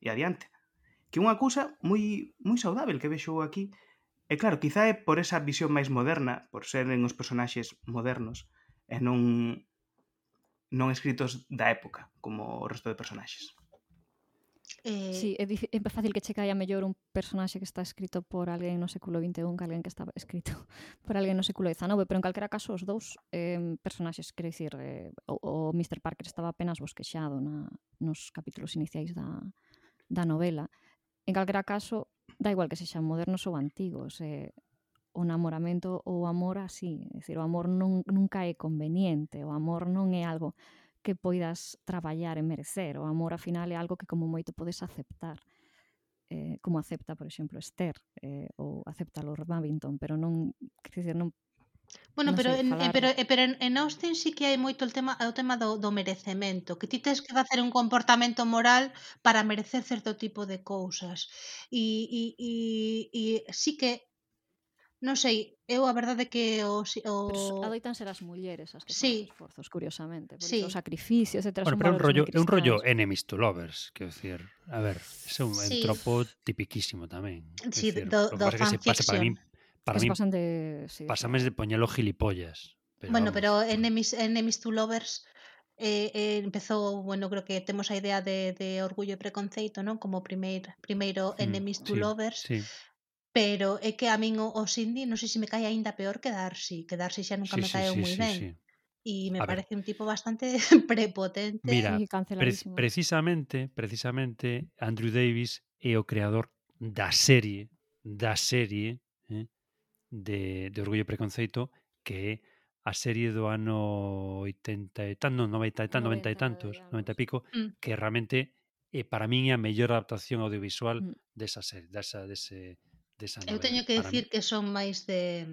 Speaker 4: e adiante. Que unha cousa moi, moi saudável que vexo aquí. E claro, quizá é por esa visión máis moderna, por seren os personaxes modernos, e non non escritos da época, como o resto de personaxes.
Speaker 3: Eh...
Speaker 5: Sí, é, é fácil que che caia mellor un personaxe que está escrito por alguén no século XXI que alguén que está escrito por alguén no século XIX, pero en calquera caso os dous eh, personaxes, quero dicir, eh, o, o Mr. Parker estaba apenas bosquexado na, nos capítulos iniciais da, da novela. En calquera caso, da igual que sexan modernos ou antigos, eh, o namoramento ou o amor así, é dicir, o amor non, nunca é conveniente, o amor non é algo que poidas traballar e merecer, o amor afinal é algo que como moito podes aceptar eh, como acepta, por exemplo, Esther eh, ou acepta Lord Babington, pero non, quer dizer, non
Speaker 3: Bueno,
Speaker 5: non
Speaker 3: pero, en, eh,
Speaker 5: falar...
Speaker 3: pero, eh, pero en, en Austin sí que hai moito el tema, o tema do, do merecemento, que ti tens que facer un comportamento moral para merecer certo tipo de cousas. E, e, e, e sí que non sei, eu a verdade que o... o...
Speaker 5: Pero adoitan ser as mulleres as que
Speaker 3: sí.
Speaker 5: esforzos, curiosamente. Por
Speaker 3: sí.
Speaker 5: Os sacrificios, etc.
Speaker 2: Bueno, pero é un rollo, é un rollo enemies to lovers, quero dicir. A ver, é un
Speaker 3: sí.
Speaker 2: tropo tipiquísimo tamén.
Speaker 3: Sí,
Speaker 2: decir,
Speaker 3: do, do
Speaker 2: fanfiction. Que se pasa para mí para
Speaker 5: es mí
Speaker 2: bastante,
Speaker 5: sí, pasame sí.
Speaker 2: de poñelo gilipollas. Pero
Speaker 3: bueno,
Speaker 2: vamos.
Speaker 3: pero mm. Enemies, Enemies to Lovers eh, eh, empezou, bueno, creo que temos a idea de, de orgullo e preconceito, non? Como primeir, primeiro
Speaker 2: mm,
Speaker 3: Enemies mm, to
Speaker 2: sí,
Speaker 3: Lovers.
Speaker 2: Sí.
Speaker 3: Pero é que a min o, o Cindy, non sei se me cae aínda peor que Darcy, que Darcy xa nunca
Speaker 2: sí,
Speaker 3: me
Speaker 2: sí,
Speaker 3: caeu
Speaker 2: sí,
Speaker 3: moi
Speaker 2: sí,
Speaker 3: ben.
Speaker 2: Sí.
Speaker 3: E me
Speaker 2: a
Speaker 3: parece ver. un tipo bastante prepotente
Speaker 2: Mira, e
Speaker 5: canceladísimo.
Speaker 2: Pre precisamente, precisamente Andrew Davis é o creador da serie, da serie de, de Orgullo e Preconceito que é a serie do ano 80 e tanto, 90 e tanto, 90 e tantos, 90 e pico,
Speaker 3: mm.
Speaker 2: que realmente eh, para min é a mellor adaptación audiovisual
Speaker 5: mm.
Speaker 2: desa serie, desa dese desa novela.
Speaker 3: Eu teño que dicir que son máis de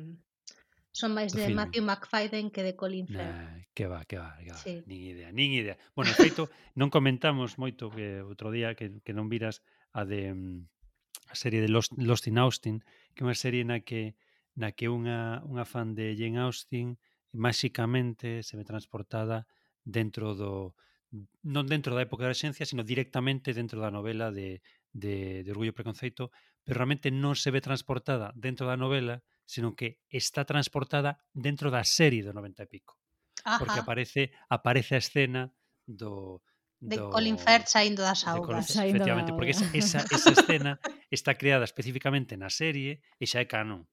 Speaker 3: son máis de
Speaker 2: film.
Speaker 3: Matthew McFadden que de Colin Firth.
Speaker 2: Nah, que va, que va, que va.
Speaker 3: Sí.
Speaker 2: Nin idea, nin idea. Bueno, feito, non comentamos moito que outro día que, que non viras a de mm, a serie de Lost, Lost in Austin, que é unha serie na que na que unha, unha fan de Jane Austen máxicamente se ve transportada dentro do non dentro da época da esencia, sino directamente dentro da novela de, de, de Orgullo e Preconceito, pero realmente non se ve transportada dentro da novela, sino que está transportada dentro da serie do 90 e pico.
Speaker 3: Ajá.
Speaker 2: Porque aparece aparece a escena do,
Speaker 3: de
Speaker 2: do,
Speaker 3: Colin Firth saindo das augas.
Speaker 2: Colin,
Speaker 5: efectivamente, da
Speaker 2: porque esa, esa, esa escena está creada especificamente na serie e xa é canon.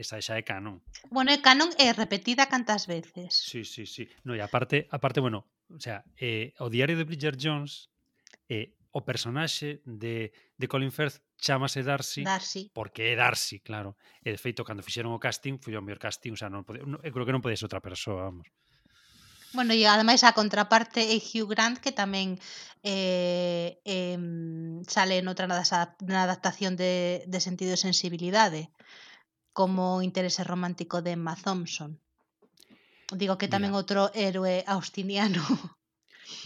Speaker 2: Esa xa é canon.
Speaker 3: Bueno, é canon é repetida cantas veces.
Speaker 2: Sí, sí, sí. No, e aparte, aparte bueno, o sea, eh, o diario de Bridger Jones eh, o personaxe de, de Colin Firth chamase Darcy,
Speaker 3: Darcy
Speaker 2: porque é Darcy, claro. E de feito, cando fixeron o casting, foi o mellor casting, o sea, non pode, no, eu creo que non podes outra persoa, vamos.
Speaker 3: Bueno, e ademais a contraparte é Hugh Grant que tamén eh, eh, sale noutra na adaptación de, de sentido e sensibilidade. Uh como o interese romántico de Emma Thompson. Digo que tamén
Speaker 2: Mira.
Speaker 3: outro héroe austiniano.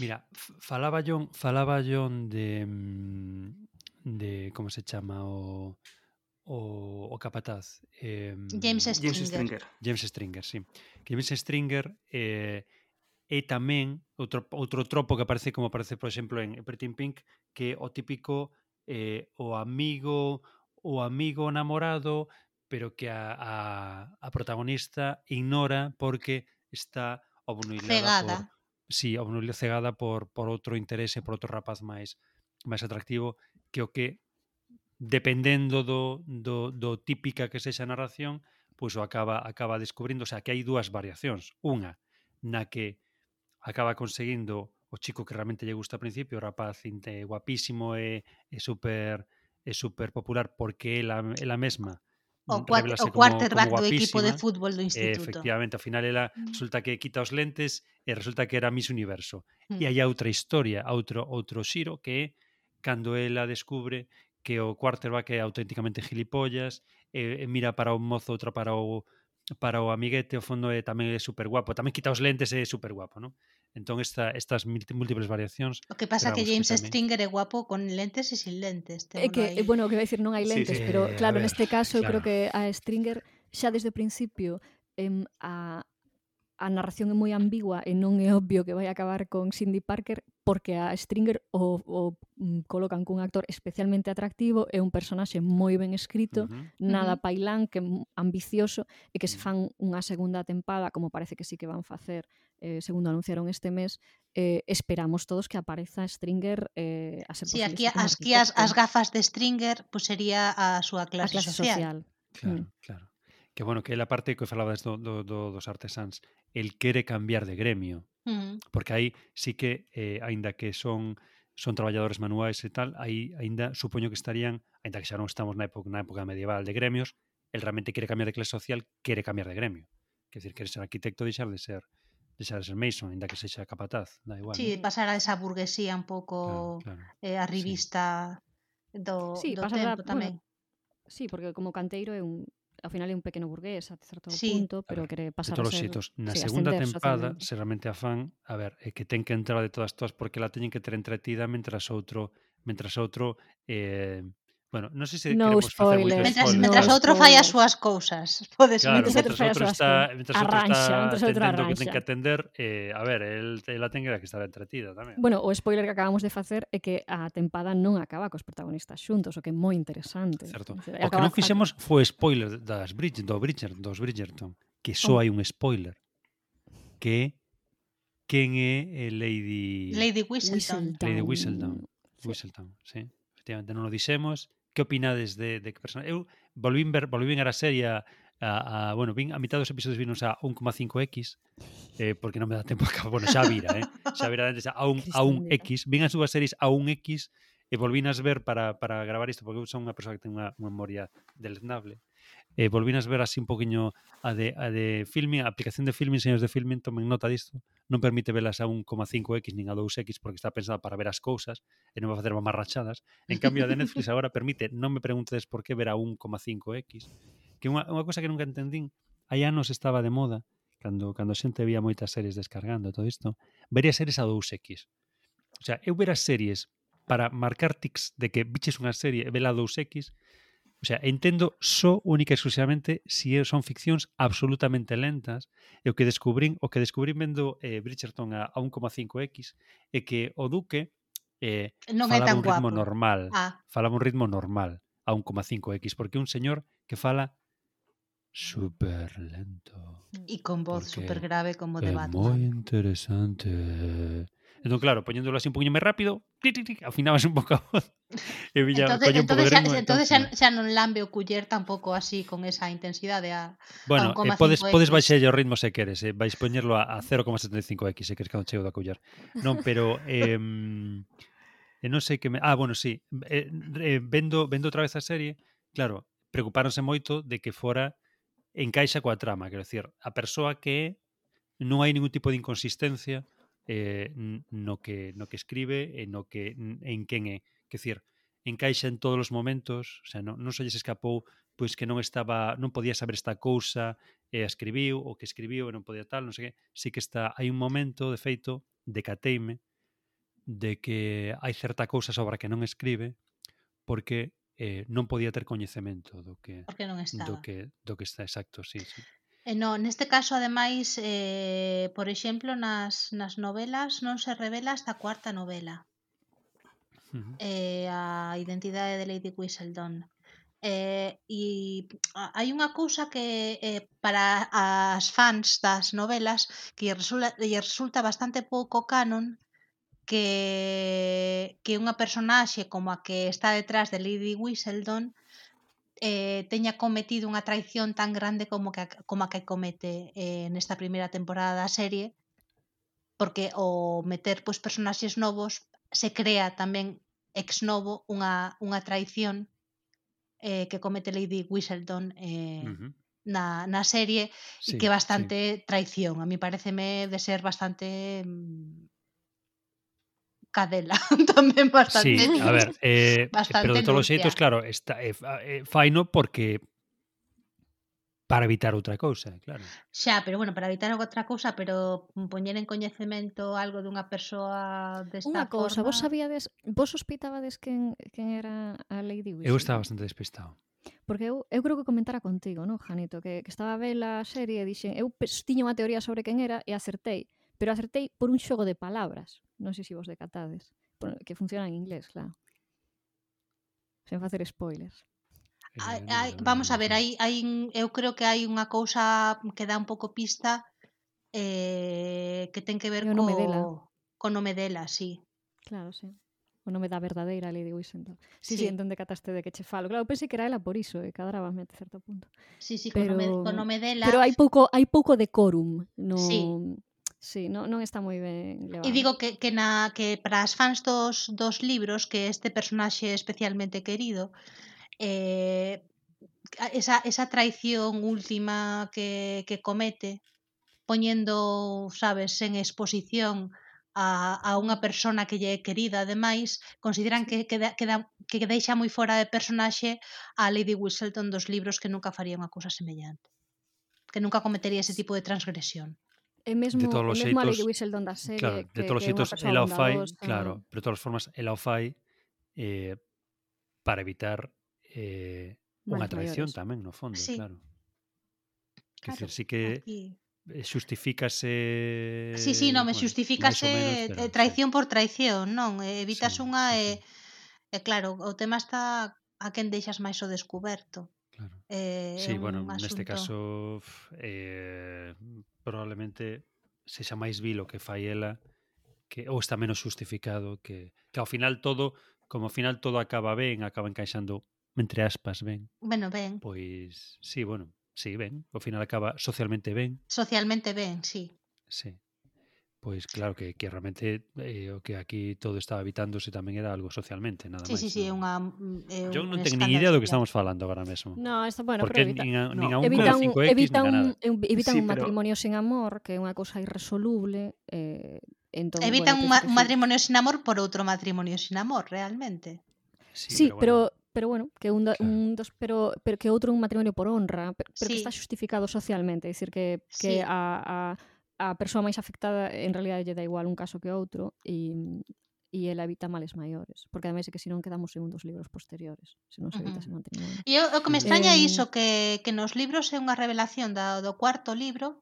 Speaker 2: Mira, falaba John, falaba John de mm, de como se chama o o, o capataz eh,
Speaker 3: James Stringer.
Speaker 4: James
Speaker 3: Stringer.
Speaker 2: James Stringer, sí. James Stringer eh, é tamén outro, outro tropo que aparece como aparece, por exemplo, en Pretty Pink, que é o típico eh, o amigo o amigo namorado pero que a, a, a protagonista ignora porque está obnubilada
Speaker 3: cegada.
Speaker 2: Por, sí, obnubilada cegada por, por outro interese, por outro rapaz máis máis atractivo. Que o que dependendo do, do, do típica que sexa a narración, pois o acaba acaba descubrindo, o sea, que hai dúas variacións, unha na que acaba conseguindo o chico que realmente lle gusta ao principio, o rapaz inte, guapísimo eh, e, e super e super popular porque ela, ela mesma
Speaker 3: o, o quarterback
Speaker 2: como, como
Speaker 3: do equipo de fútbol do instituto.
Speaker 2: E, efectivamente, ao final ela
Speaker 3: mm.
Speaker 2: resulta que quita os lentes e resulta que era Miss Universo.
Speaker 3: Mm.
Speaker 2: E hai outra historia, outro outro xiro que é cando ela descubre que o quarterback é auténticamente gilipollas e, e mira para o mozo, outra para o para o amiguete, o fondo é tamén é super guapo, tamén quita os lentes e é super guapo, non? Entón esta, estas múltiples variacións
Speaker 3: O que pasa que
Speaker 2: James que tamén...
Speaker 3: Stringer é guapo con lentes e sin lentes
Speaker 5: É que,
Speaker 3: aí.
Speaker 5: Eh, bueno, que vai dicir non hai lentes
Speaker 4: sí,
Speaker 2: sí, pero
Speaker 5: claro,
Speaker 2: ver,
Speaker 5: neste caso claro. eu creo que a Stringer xa desde o principio em, a, a narración é moi ambigua e non é obvio que vai acabar con Cindy Parker porque a Stringer o, o mm, colocan cun actor especialmente atractivo é un personaxe moi ben escrito,
Speaker 2: uh
Speaker 5: -huh.
Speaker 3: nada
Speaker 5: pailán, que ambicioso e que se
Speaker 2: mm.
Speaker 5: fan unha segunda tempada, como parece que sí que van facer, eh, segundo anunciaron este mes, eh, esperamos todos que apareza Stringer eh, a ser
Speaker 3: Sí, aquí, aquí as, as gafas de Stringer pues sería a súa clase,
Speaker 5: a
Speaker 3: clase social.
Speaker 5: social.
Speaker 2: Claro,
Speaker 5: mm.
Speaker 2: claro. Que bueno, que é a parte que falabas do, do, do, dos artesáns el quere cambiar de gremio.
Speaker 3: Mm.
Speaker 2: Porque aí sí que, eh, aínda que son son traballadores manuais e tal, aí aínda supoño que estarían, aínda que xa non estamos na época, na época medieval de gremios, el realmente quere cambiar de clase social, quere cambiar de gremio. Quer decir, quere ser arquitecto, deixar de ser deixar de ser Mason, ainda que sexa capataz, da igual.
Speaker 3: Sí,
Speaker 2: ¿no?
Speaker 3: pasar a esa burguesía un pouco
Speaker 2: claro, claro.
Speaker 3: Eh, a revista sí. do,
Speaker 5: sí,
Speaker 3: do
Speaker 5: tempo a,
Speaker 3: tamén.
Speaker 5: Bueno, sí, porque como canteiro é un ao final é un pequeno burgués a certo
Speaker 3: sí.
Speaker 5: punto, pero
Speaker 2: ver,
Speaker 5: quere pasar
Speaker 2: todos
Speaker 5: a ser...
Speaker 2: Todos na
Speaker 5: sí,
Speaker 2: segunda tempada, se realmente a fan, a ver, é que ten que entrar de todas todas porque la teñen que ter entretida mentras outro mentras outro eh, Bueno, non sei se
Speaker 5: no
Speaker 2: queremos facer moito
Speaker 3: Mentras,
Speaker 2: spoiler.
Speaker 3: mentras
Speaker 5: no
Speaker 3: outro fai as súas cousas, podes
Speaker 2: claro,
Speaker 5: mentras,
Speaker 2: mentras outro está, mentras
Speaker 5: arranxa, outro
Speaker 2: está entendendo que ten que atender, eh, a ver, el, ela ten que estar entretida tamén.
Speaker 5: Bueno, o spoiler que acabamos de facer é que a tempada non acaba cos protagonistas xuntos, o que é moi interesante.
Speaker 2: Certo. O que non fixemos foi spoiler das Bridge, do Bridger, dos Bridgerton, que só
Speaker 5: oh.
Speaker 2: hai un spoiler, que quen é eh, Lady...
Speaker 3: Lady Whistledown.
Speaker 2: Lady Whistledown.
Speaker 5: Whistledown, sí.
Speaker 2: Whistledown, sí efectivamente non o dixemos que opinades de, de que persona? Eu volvín ver, volvín ver a serie a, a, a bueno, vin a mitad dos episodios vinos a 1,5x eh, porque non me dá tempo a acabar, bueno, xa vira, eh? Xa vira antes a un, a un X, vin as súas series a un X e volvinas ver para, para gravar isto porque eu son unha persoa que ten unha, unha memoria deleznable. Eh, volvinas ver así un poquinho a de, a de filming, a aplicación de filming, señores de filming, tomen nota disto non permite velas a 1,5x nin a 2x porque está pensada para ver as cousas e non vai facer mamarrachadas. En cambio, a de Netflix agora permite, non me preguntes por que ver a 1,5x, que unha, unha cousa que nunca entendín, hai anos estaba de moda, cando, cando a xente vía moitas series descargando todo isto, vería series a 2x. O sea, eu ver as series para marcar tics de que biches unha serie e vela a 2x, O sea, entendo só única e exclusivamente si son ficcións absolutamente lentas e o que descubrín, o que descubrín vendo eh, Bridgerton a, a 1,5x é que o Duque eh,
Speaker 3: non fala
Speaker 2: é
Speaker 3: tan
Speaker 2: un ritmo
Speaker 3: guapo.
Speaker 2: normal,
Speaker 3: ah.
Speaker 2: Falaba un ritmo normal a 1,5x, porque un señor que fala super lento.
Speaker 3: e con voz super grave como de Batman.
Speaker 2: moi interesante. Entón, claro, poñéndolo así un poquinho máis rápido, tic, afinabas un pouco a voz. E viña,
Speaker 3: entonces, entonces, xa,
Speaker 2: ritmo,
Speaker 3: entonces xa, xa, non lambe o culler tampouco así con esa intensidade a
Speaker 2: Bueno,
Speaker 3: a
Speaker 2: eh, podes, podes baixarlle o ritmo se queres, eh? vais poñerlo a, a 0,75x se queres cando chego da culler. Non, pero... Eh, e non sei que me... Ah, bueno, sí. Eh, eh, vendo, vendo outra vez a serie, claro, preocupáronse moito de que fora encaixa coa trama, quero decir, a persoa que é non hai ningún tipo de inconsistencia, eh, no que no que escribe e no que en quen é, que decir, encaixa en todos os momentos, o sea, non, non se lles escapou pois que non estaba, non podía saber esta cousa e eh, escribiu ou que escribiu e non podía tal, non sei que, sí que está, hai un momento, de feito, de cateime de que hai certa cousa sobre a que non escribe porque eh, non podía ter coñecemento do que
Speaker 3: porque non estaba.
Speaker 2: do que do que está exacto, sí, sí.
Speaker 3: E no, neste caso, ademais, eh, por exemplo, nas, nas novelas non se revela hasta a cuarta novela.
Speaker 2: Uh -huh.
Speaker 3: eh, a identidade de Lady Whistledown. Eh, e hai unha cousa que eh, para as fans das novelas que lle resulta, lle resulta bastante pouco canon que que unha personaxe como a que está detrás de Lady Whistledown eh, teña cometido unha traición tan grande como que como a que comete eh, nesta primeira temporada da serie porque o meter pois personaxes novos se crea tamén ex novo unha, unha traición eh, que comete Lady Whistledown eh,
Speaker 2: uh -huh.
Speaker 3: na, na serie
Speaker 2: sí,
Speaker 3: e que bastante sí. traición a mí pareceme de ser bastante mm, cadela tamén bastante.
Speaker 2: Sí, a ver, eh,
Speaker 3: bastante
Speaker 2: pero de todos os xeitos, claro, está, eh, eh, faino porque para evitar outra cousa, claro.
Speaker 3: Xa, pero bueno, para evitar outra cousa, pero poñer en coñecemento algo dunha persoa desta
Speaker 5: Unha cousa,
Speaker 3: forma...
Speaker 5: vos sabíades, vos sospeitabades quen, quen era a Lady Whistler?
Speaker 2: Eu estaba bastante despistado.
Speaker 5: Porque eu, eu creo que comentara contigo, non, Janito? Que, que estaba a ver a serie e dixen, eu tiña unha teoría sobre quen era e acertei, pero acertei por un xogo de palabras non sei se vos decatades, que funciona en inglés, claro. Sen facer spoilers.
Speaker 2: Hai, hai,
Speaker 3: vamos a ver, hai, hai, eu creo que hai unha cousa que dá un pouco pista eh, que ten que ver co
Speaker 5: nome dela.
Speaker 3: co nome dela, sí.
Speaker 5: Claro, sí. O nome da verdadeira Lady Whistledown. Sí, sí,
Speaker 3: sí,
Speaker 5: entón cataste de que che falo. Claro, pensei que era ela por iso, e eh, cadrabame a certo punto.
Speaker 3: Sí, sí,
Speaker 5: pero...
Speaker 3: co nome, co nome dela.
Speaker 5: Pero hai pouco hai pouco decorum no
Speaker 3: sí.
Speaker 5: Sí, non, non está moi ben levado.
Speaker 3: E digo que, que, na, que para as fans dos, dos libros que este personaxe é especialmente querido eh, esa, esa traición última que, que comete poñendo, sabes, en exposición a, a unha persona que lle é querida ademais, consideran que queda, queda, que deixa moi fora de personaxe a Lady Whistleton dos libros que nunca faría unha cousa semellante que nunca cometería ese tipo de transgresión.
Speaker 5: É mesmo,
Speaker 2: de todos os
Speaker 5: xeitos, a lei
Speaker 2: de
Speaker 5: Whistledown da serie.
Speaker 2: Claro,
Speaker 5: que,
Speaker 2: de todos os xeitos, ela o fai, claro, pero de todas as formas, ela o fai eh, para evitar eh, unha traición
Speaker 5: maiores.
Speaker 2: tamén, no fondo,
Speaker 3: sí.
Speaker 2: claro. Que
Speaker 3: claro,
Speaker 2: decir, sí que
Speaker 3: aquí
Speaker 2: eh, xustifícase
Speaker 3: Sí, sí, non,
Speaker 2: bueno,
Speaker 3: xustifícase
Speaker 2: menos, pero,
Speaker 3: eh, traición por traición, non? Evitas
Speaker 2: sí,
Speaker 3: unha
Speaker 2: sí,
Speaker 3: e, e claro, o tema está a quen deixas máis o descuberto.
Speaker 2: Claro.
Speaker 3: Eh,
Speaker 2: sí, bueno,
Speaker 3: asunto...
Speaker 2: neste caso eh, probablemente se xa máis vil o que fai ela que ou está menos justificado que que ao final todo, como ao final todo acaba ben, acaba encaixando entre aspas ben.
Speaker 3: Bueno, ben.
Speaker 2: Pois sí, bueno, sí, ben. Ao final acaba socialmente ben.
Speaker 3: Socialmente ben, sí.
Speaker 2: Sí. Pois claro que, que realmente eh, o que aquí todo estaba evitándose tamén era algo socialmente, nada
Speaker 3: sí,
Speaker 2: máis.
Speaker 3: Sí, sí, sí,
Speaker 2: no?
Speaker 3: unha mm,
Speaker 2: eh,
Speaker 3: Eu
Speaker 2: non
Speaker 3: teño
Speaker 2: ni idea do que estamos falando agora mesmo.
Speaker 5: No, esto, bueno,
Speaker 2: Porque
Speaker 5: pero evita,
Speaker 2: nin a,
Speaker 4: no.
Speaker 2: a un
Speaker 5: evita
Speaker 2: un, 5X, evita
Speaker 5: un, evita
Speaker 4: sí,
Speaker 5: un
Speaker 4: pero...
Speaker 5: matrimonio sen amor, que é unha cosa irresoluble, eh, entón,
Speaker 3: Evitan
Speaker 5: bueno,
Speaker 3: un, ma un matrimonio sin amor por outro matrimonio sin amor, realmente.
Speaker 5: Sí, sí pero,
Speaker 2: bueno.
Speaker 5: pero pero bueno, que un, do,
Speaker 2: claro.
Speaker 5: un dos, pero, pero que outro un matrimonio por honra, pero, pero
Speaker 3: sí.
Speaker 5: que está xustificado socialmente, é dicir que que
Speaker 3: sí.
Speaker 5: a, a a persoa máis afectada en realidad lle dá igual un caso que outro e e ela evita males maiores, porque ademais é que se non quedamos dos libros posteriores, se non se evita
Speaker 3: uh
Speaker 5: -huh. mantenimento.
Speaker 3: E o, o que me extraña é
Speaker 5: eh...
Speaker 3: iso que, que nos libros é unha revelación da, do cuarto libro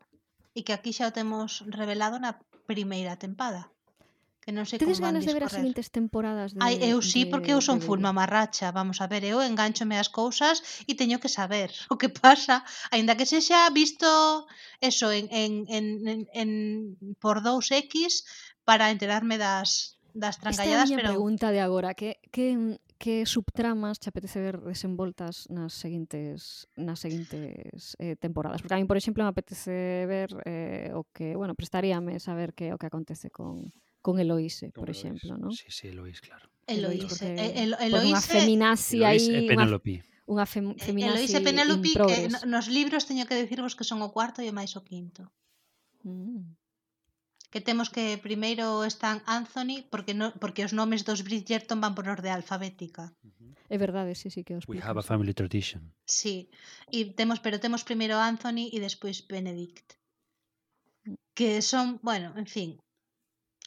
Speaker 3: e que aquí xa o temos revelado na primeira tempada que non sei
Speaker 5: Tedes ganas de ver as seguintes temporadas de,
Speaker 3: Ai, eu sí,
Speaker 5: de,
Speaker 3: porque eu son
Speaker 5: de...
Speaker 3: full mamarracha. Vamos a ver, eu enganchome as cousas e teño que saber o que pasa. Aínda que sexa visto eso en, en, en, en, en por 2x para enterarme das, das trangalladas
Speaker 5: Esta é a
Speaker 3: pero...
Speaker 5: pregunta de agora. Que, que, que subtramas te apetece ver desenvoltas nas seguintes nas seguintes eh, temporadas? Porque a mí, por exemplo, me apetece ver eh, o que, bueno, prestaríame saber que o que acontece con con Eloise, por exemplo, non?
Speaker 2: Sí, sí, Eloise, claro.
Speaker 3: Eloise,
Speaker 5: eh,
Speaker 3: Eloise, eh,
Speaker 5: Eloise unha feminazi aí,
Speaker 2: Penelope.
Speaker 5: Unha fe,
Speaker 3: eh,
Speaker 5: feminazi
Speaker 3: Eloise
Speaker 5: Penelope
Speaker 3: que nos libros teño que decirvos que son o cuarto e o máis o quinto.
Speaker 5: Mm.
Speaker 3: Que temos que primeiro están Anthony porque no, porque os nomes dos Bridgerton van por orde alfabética.
Speaker 5: Uh. É verdade, sí, sí que os.
Speaker 2: We have a family tradition.
Speaker 3: Sí. E temos, pero temos primeiro Anthony e despois Benedict. Mm. Que son, bueno, en fin,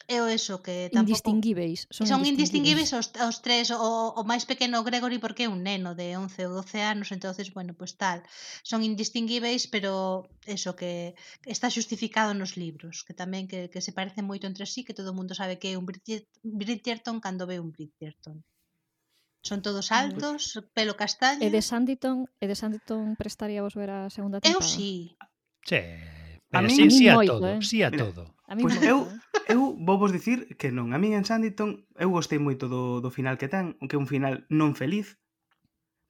Speaker 3: é o eso que tampouco...
Speaker 5: Indistinguíveis. Son,
Speaker 3: son indistinguíveis os, os tres, o, o máis pequeno Gregory porque é un neno de 11 ou 12 anos, entonces, bueno, pues tal. Son indistinguíveis, pero eso que está xustificado nos libros, que tamén que, que se parecen moito entre sí, que todo o mundo sabe que é un Bridgerton cando ve un Bridgerton. Son todos altos, pelo castaño.
Speaker 5: E de Sanditon, e de Sanditon prestaría vos ver a segunda temporada?
Speaker 3: Eu sí.
Speaker 2: Che, pero
Speaker 5: a mí,
Speaker 2: sí, sí
Speaker 5: a
Speaker 2: todo,
Speaker 5: eh?
Speaker 2: sí a todo.
Speaker 5: A mí
Speaker 4: pois eu,
Speaker 5: ¿eh?
Speaker 4: eu vou vos dicir que non. A min en Sanditon entón, eu gostei moito do, do final que ten, que é un final non feliz,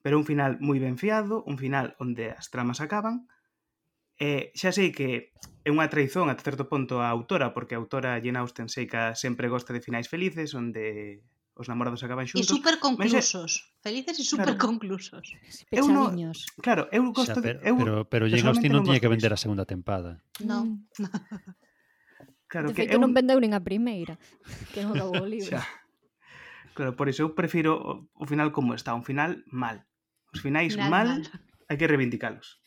Speaker 4: pero un final moi ben fiado, un final onde as tramas acaban. E xa sei que é unha traición a certo punto a autora, porque a autora Jane Austen sei que sempre gosta de finais felices, onde os namorados acaban xuntos.
Speaker 3: E super conclusos. Mas, felices e super
Speaker 4: claro,
Speaker 3: conclusos.
Speaker 4: Eu no, claro, eu gosto...
Speaker 2: Xa, pero,
Speaker 4: de, eu,
Speaker 2: pero, pero Jane Austen non tiña que vender a segunda tempada.
Speaker 3: Non.
Speaker 5: Mm.
Speaker 4: Claro,
Speaker 5: de
Speaker 4: que
Speaker 5: feito,
Speaker 4: eu...
Speaker 5: non vendeu nin a primeira, que non acabou o libro.
Speaker 4: Xa. Claro, por iso eu prefiro o, o final como está, un final mal. Os finais
Speaker 3: final,
Speaker 4: mal,
Speaker 3: mal,
Speaker 4: hai que reivindicalos.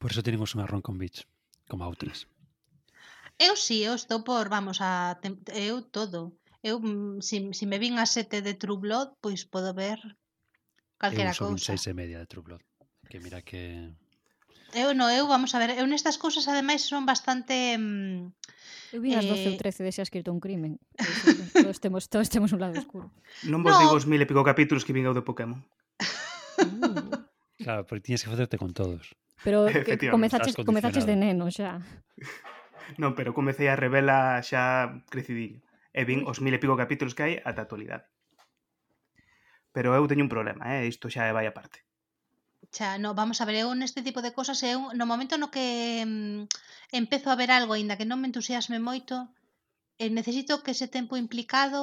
Speaker 2: Por iso tenemos unha Roncon Beach, como a outras.
Speaker 3: Eu sí, eu estou por, vamos, a eu todo. Eu, mm, si, si me vin a sete de True Blood, pois podo ver calquera cousa.
Speaker 2: Eu son
Speaker 3: cousa.
Speaker 2: seis e media de True Blood. Que mira que
Speaker 3: Eu no, eu vamos a ver, eu nestas cousas ademais son bastante mm,
Speaker 5: Eu vi as 12
Speaker 3: eh...
Speaker 5: ou 13 de xa escrito un crimen. todos temos, todos temos un lado oscuro.
Speaker 4: Non vos
Speaker 3: no.
Speaker 4: digo os mil e pico capítulos que vin eu de Pokémon.
Speaker 5: Mm.
Speaker 2: Claro, porque tiñes que facerte con todos.
Speaker 5: Pero que comezaches, comezaches de neno xa.
Speaker 4: Non, pero comecei a revela xa crecidillo. E vin os mil e pico capítulos que hai ata a actualidade. Pero eu teño un problema, eh? isto xa é vai aparte.
Speaker 3: Xa, no, vamos a ver, eu neste tipo de cosas eu no momento no que mm, empezo a ver algo, aínda que non me entusiasme moito, eh, necesito que ese tempo implicado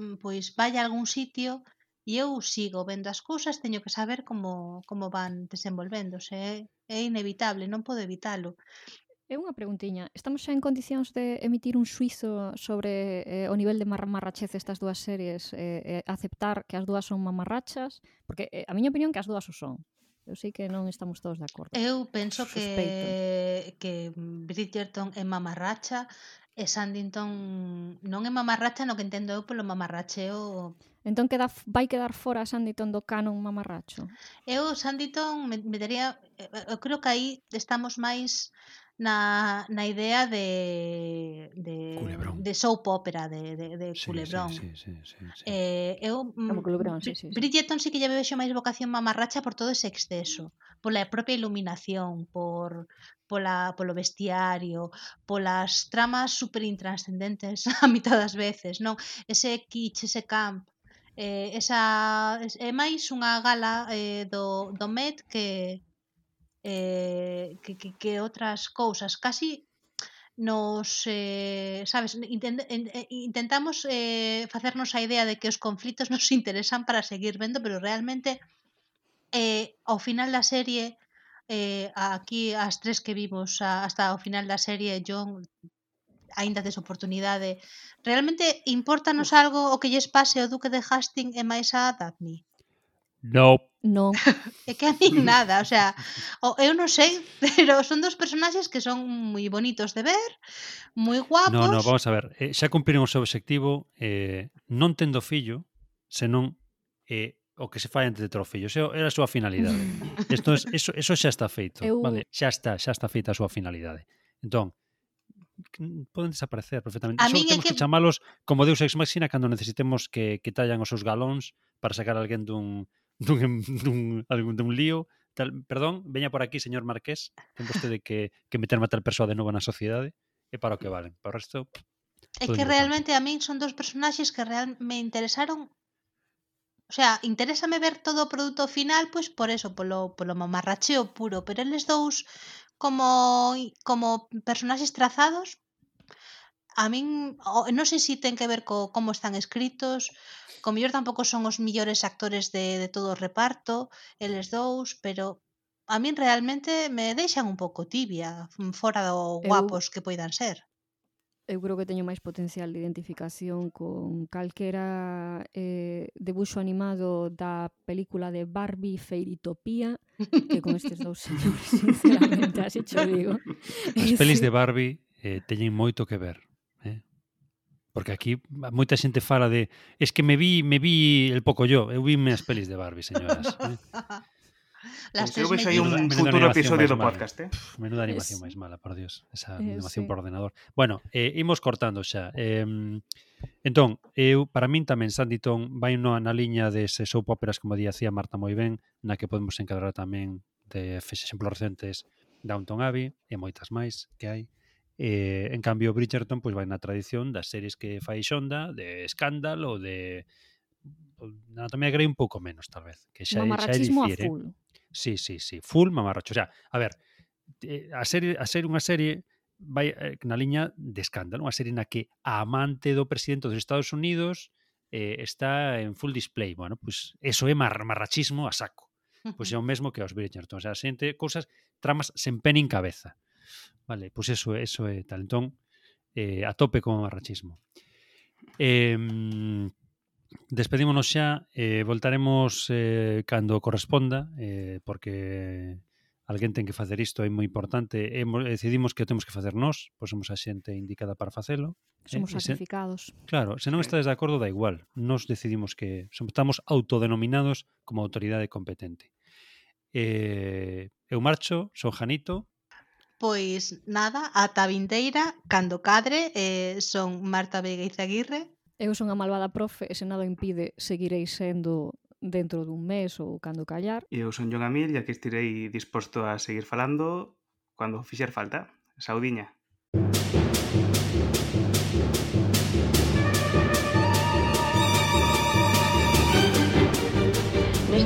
Speaker 3: mm, pois vaya a algún sitio e eu sigo vendo as cousas, teño que saber como, como van desenvolvéndose, é, é inevitable, non podo evitalo.
Speaker 5: É unha preguntiña. Estamos xa en condicións de emitir un suizo sobre eh, o nivel de mamarrachez destas dúas series, eh, eh, aceptar que as dúas son mamarrachas, porque eh, a miña opinión que as dúas o son. Eu sei que non estamos todos de acordo.
Speaker 3: Eu penso
Speaker 5: Suspeito.
Speaker 3: que que Bridgerton é mamarracha e Sandington non é mamarracha no que entendo eu polo mamarracheo
Speaker 5: Entón queda, vai quedar fora Sanditon do canon mamarracho?
Speaker 3: Eu Sanditon me, me daría... Eh, eh, eu creo que aí estamos máis na, na idea de de,
Speaker 2: culebrón.
Speaker 3: de soap opera de, de, de
Speaker 2: sí,
Speaker 3: culebrón.
Speaker 2: Sí, sí, sí, sí, sí.
Speaker 3: Eh, eu,
Speaker 5: Como
Speaker 3: mm,
Speaker 5: culebrón, sí, sí, sí.
Speaker 3: Bridgeton sí que lle vexo máis vocación mamarracha por todo ese exceso, pola propia iluminación, por pola, polo vestiario, polas tramas super intranscendentes a mitad das veces, non? Ese kitsch, ese camp, eh, esa, é máis unha gala eh, do, do Met que, eh, que, que, que outras cousas. Casi nos, eh, sabes, eh, intentamos eh, facernos a idea de que os conflitos nos interesan para seguir vendo, pero realmente eh, ao final da serie eh, aquí as tres que vimos a, hasta o final da serie John aínda tes oportunidade realmente importanos algo o que lles pase o Duque de Hastings e máis a Daphne?
Speaker 2: Nope
Speaker 5: Non.
Speaker 3: é que a min nada, o sea, eu non sei, pero son dos personaxes que son moi bonitos de ver, moi guapos.
Speaker 2: No, no, vamos a ver, eh, xa cumpriron o seu obxectivo eh, non tendo fillo, senón eh, o que se fai antes de ter o fillo. Xeo, era a súa finalidade. Esto es, eso, eso xa está feito.
Speaker 5: Eu...
Speaker 2: Vale, xa está, xa está feita a súa finalidade. Entón, poden desaparecer perfectamente.
Speaker 3: A
Speaker 2: Só temos que...
Speaker 3: que
Speaker 2: chamalos como Deus Ex Machina cando necesitemos que, que tallan os seus galóns para sacar alguén dun, dun, dun, algún, dun lío, tal, perdón, veña por aquí, señor Marqués, ten vostede que, que meterme a tal persoa de novo na sociedade, e para o que mm. valen. Para o resto...
Speaker 3: É que realmente a min son dos personaxes que real me interesaron O sea, interésame ver todo o produto final, pois por eso, polo, polo mamarracheo puro, pero eles dous como como personaxes trazados a min o, non sei se ten que ver co como están escritos, co mellor tampouco son os millores actores de, de todo o reparto, eles dous, pero a min realmente me deixan un pouco tibia, mm, fora do guapos eu, que poidan ser.
Speaker 5: Eu creo que teño máis potencial de identificación con calquera eh, debuxo animado da película de Barbie Fairytopía que con estes dous señores, sinceramente, así cho digo.
Speaker 2: As pelis de Barbie eh, teñen moito que ver. Porque aquí moita xente fala de es que me vi me vi el pouco yo, eu vi as pelis de Barbie, señoras. eh?
Speaker 3: Las Creo
Speaker 4: que hai un
Speaker 2: menuda,
Speaker 4: futuro episodio do podcast, eh?
Speaker 2: Pff, menuda animación
Speaker 5: es...
Speaker 2: máis mala, por Dios. Esa
Speaker 5: eh,
Speaker 2: animación
Speaker 5: sí.
Speaker 2: por ordenador. Bueno, eh, imos cortando xa. Eh, entón, eu, para min tamén Sandy Tom vai no na liña de ese soap operas, como dicía Marta moi ben, na que podemos encadrar tamén de exemplos recentes Downton Abbey e moitas máis que hai. Eh, en cambio, Bridgerton pois vai na tradición das series que fai Xonda, de Scandal ou de Anatomía Grey un pouco menos, tal vez. Que xa, Mamarrachismo xa
Speaker 5: difiere. a
Speaker 2: ¿eh?
Speaker 5: full.
Speaker 2: Sí, sí, sí. Full mamarracho. O sea, a ver, eh, a serie, a ser unha serie vai eh, na liña de escándalo, unha serie na que a amante do presidente dos Estados Unidos eh, está en full display. Bueno, pois pues, eso é mar, marrachismo a saco. Pois pues é o mesmo que aos Bridgerton. O sea, xente, cousas, tramas sen pen en cabeza. Vale, pois pues eso, eso é tal. Entón, eh, a tope con o arrachismo. Eh, despedímonos xa, eh, voltaremos eh, cando corresponda, eh, porque alguén ten que facer isto, é moi importante. E decidimos que o temos que facer nós, pois somos a xente indicada para facelo.
Speaker 5: ¿eh?
Speaker 2: Somos eh,
Speaker 5: certificados.
Speaker 2: Claro, se non estades de acordo, da igual. Nos decidimos que estamos autodenominados como autoridade competente. Eh, eu marcho, son Janito,
Speaker 3: Pois nada, ata a vindeira, cando cadre, eh, son Marta Vega Izaguirre.
Speaker 5: Eu son a malvada profe, e se nada impide, seguirei sendo dentro dun mes ou cando callar.
Speaker 4: E eu son John Amil, e aquí estirei disposto a seguir falando cando fixer falta. Saudiña.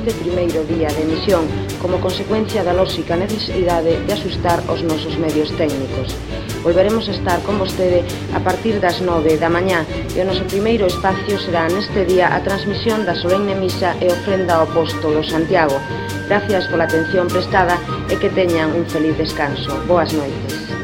Speaker 6: desde primeiro día de emisión como consecuencia da lóxica necesidade de asustar os nosos medios técnicos. Volveremos a estar con vostede a partir das 9 da mañá e o noso primeiro espacio será neste día a transmisión da solemne misa e ofrenda ao apóstolo Santiago. Gracias pola atención prestada e que teñan un feliz descanso. Boas noites.